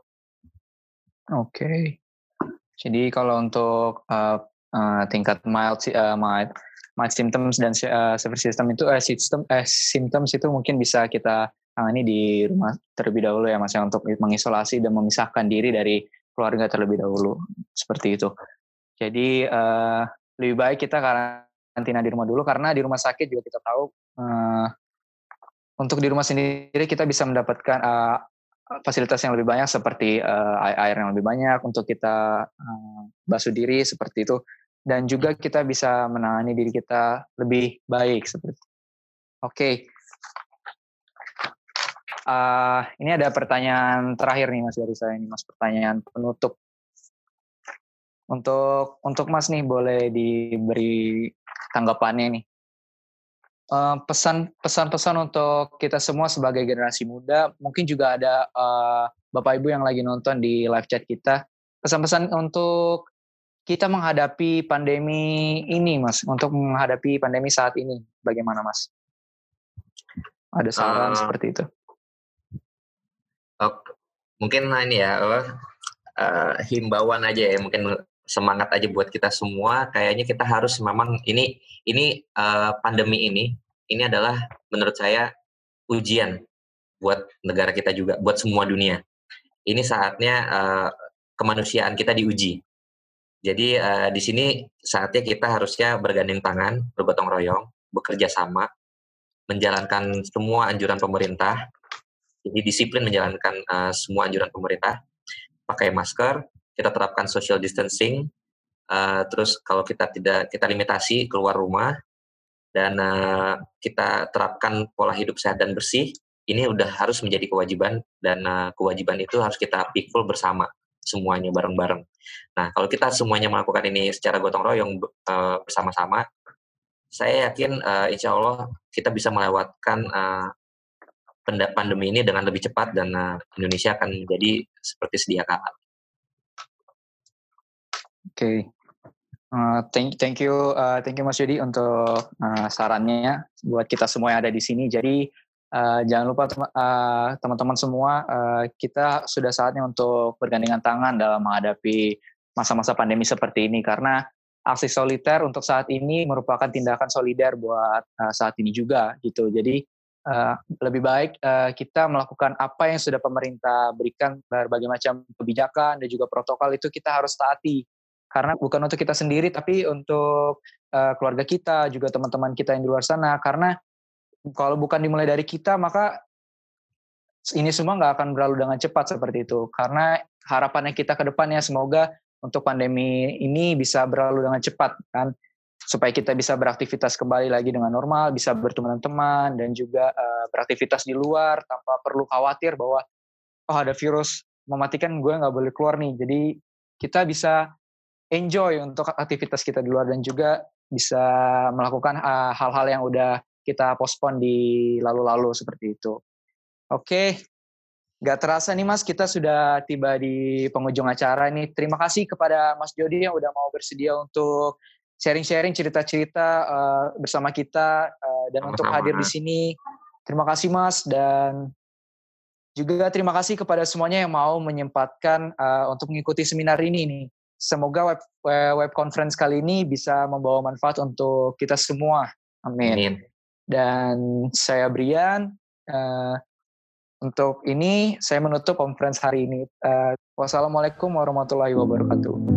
Oke. Okay. Jadi kalau untuk uh, uh, tingkat mild uh, mild mild symptoms dan uh, severe system itu eh, sistem eh symptoms itu mungkin bisa kita tangani di rumah terlebih dahulu ya Mas ya untuk mengisolasi dan memisahkan diri dari keluarga terlebih dahulu seperti itu. Jadi uh, lebih baik kita karantina di rumah dulu karena di rumah sakit juga kita tahu uh, untuk di rumah sendiri kita bisa mendapatkan uh, fasilitas yang lebih banyak seperti uh, air yang lebih banyak untuk kita uh, basuh diri seperti itu dan juga kita bisa menangani diri kita lebih baik seperti. Oke. Okay. Uh, ini ada pertanyaan terakhir nih Mas dari saya ini Mas pertanyaan penutup. Untuk untuk Mas nih boleh diberi tanggapannya nih. Uh, pesan pesan-pesan untuk kita semua sebagai generasi muda, mungkin juga ada uh, bapak ibu yang lagi nonton di live chat kita. Pesan-pesan untuk kita menghadapi pandemi ini, mas, untuk menghadapi pandemi saat ini, bagaimana, mas? Ada saran uh, seperti itu? Uh, mungkin ini ya, uh, himbauan aja ya, mungkin semangat aja buat kita semua. Kayaknya kita harus memang ini ini uh, pandemi ini ini adalah menurut saya ujian buat negara kita juga, buat semua dunia. Ini saatnya uh, kemanusiaan kita diuji. Jadi uh, di sini saatnya kita harusnya bergandeng tangan, bergotong royong, bekerja sama, menjalankan semua anjuran pemerintah. Jadi disiplin menjalankan uh, semua anjuran pemerintah, pakai masker, kita terapkan social distancing, uh, terus kalau kita tidak kita limitasi keluar rumah dan uh, kita terapkan pola hidup sehat dan bersih, ini udah harus menjadi kewajiban dan uh, kewajiban itu harus kita pikul bersama. semuanya bareng-bareng. Nah, kalau kita semuanya melakukan ini secara gotong royong uh, bersama-sama, saya yakin uh, insya Allah kita bisa melewatkan uh, pandemi ini dengan lebih cepat dan uh, Indonesia akan menjadi seperti sedia kala. Oke, okay. uh, thank thank you uh, thank you Mas Yudi untuk uh, sarannya buat kita semua yang ada di sini. Jadi uh, jangan lupa teman-teman uh, semua uh, kita sudah saatnya untuk bergandengan tangan dalam menghadapi masa-masa pandemi seperti ini karena aksi soliter untuk saat ini merupakan tindakan solider buat uh, saat ini juga gitu. Jadi uh, lebih baik uh, kita melakukan apa yang sudah pemerintah berikan berbagai macam kebijakan dan juga protokol itu kita harus taati karena bukan untuk kita sendiri tapi untuk uh, keluarga kita juga teman-teman kita yang di luar sana. Karena kalau bukan dimulai dari kita maka ini semua nggak akan berlalu dengan cepat seperti itu. Karena harapannya kita ke depannya semoga untuk pandemi ini bisa berlalu dengan cepat kan. Supaya kita bisa beraktivitas kembali lagi dengan normal, bisa bertemu teman dan juga uh, beraktivitas di luar tanpa perlu khawatir bahwa oh ada virus mematikan gue nggak boleh keluar nih. Jadi kita bisa enjoy untuk aktivitas kita di luar dan juga bisa melakukan eh, hal-hal uh, yang udah kita pospon di lalu-lalu seperti itu. Oke, okay. Gak terasa nih Mas, kita sudah tiba di penghujung acara nih. Terima kasih kepada Mas Jody yang udah mau bersedia untuk sharing-sharing cerita-cerita uh, bersama kita uh, dan Sama-sama. untuk hadir di sini. Terima kasih Mas dan juga terima kasih kepada semuanya yang mau menyempatkan uh, untuk mengikuti seminar ini nih. Semoga web web conference kali ini bisa membawa manfaat untuk kita semua. Amin. Amin. Dan saya Brian. Uh, untuk ini saya menutup conference hari ini. Uh, wassalamualaikum warahmatullahi wabarakatuh.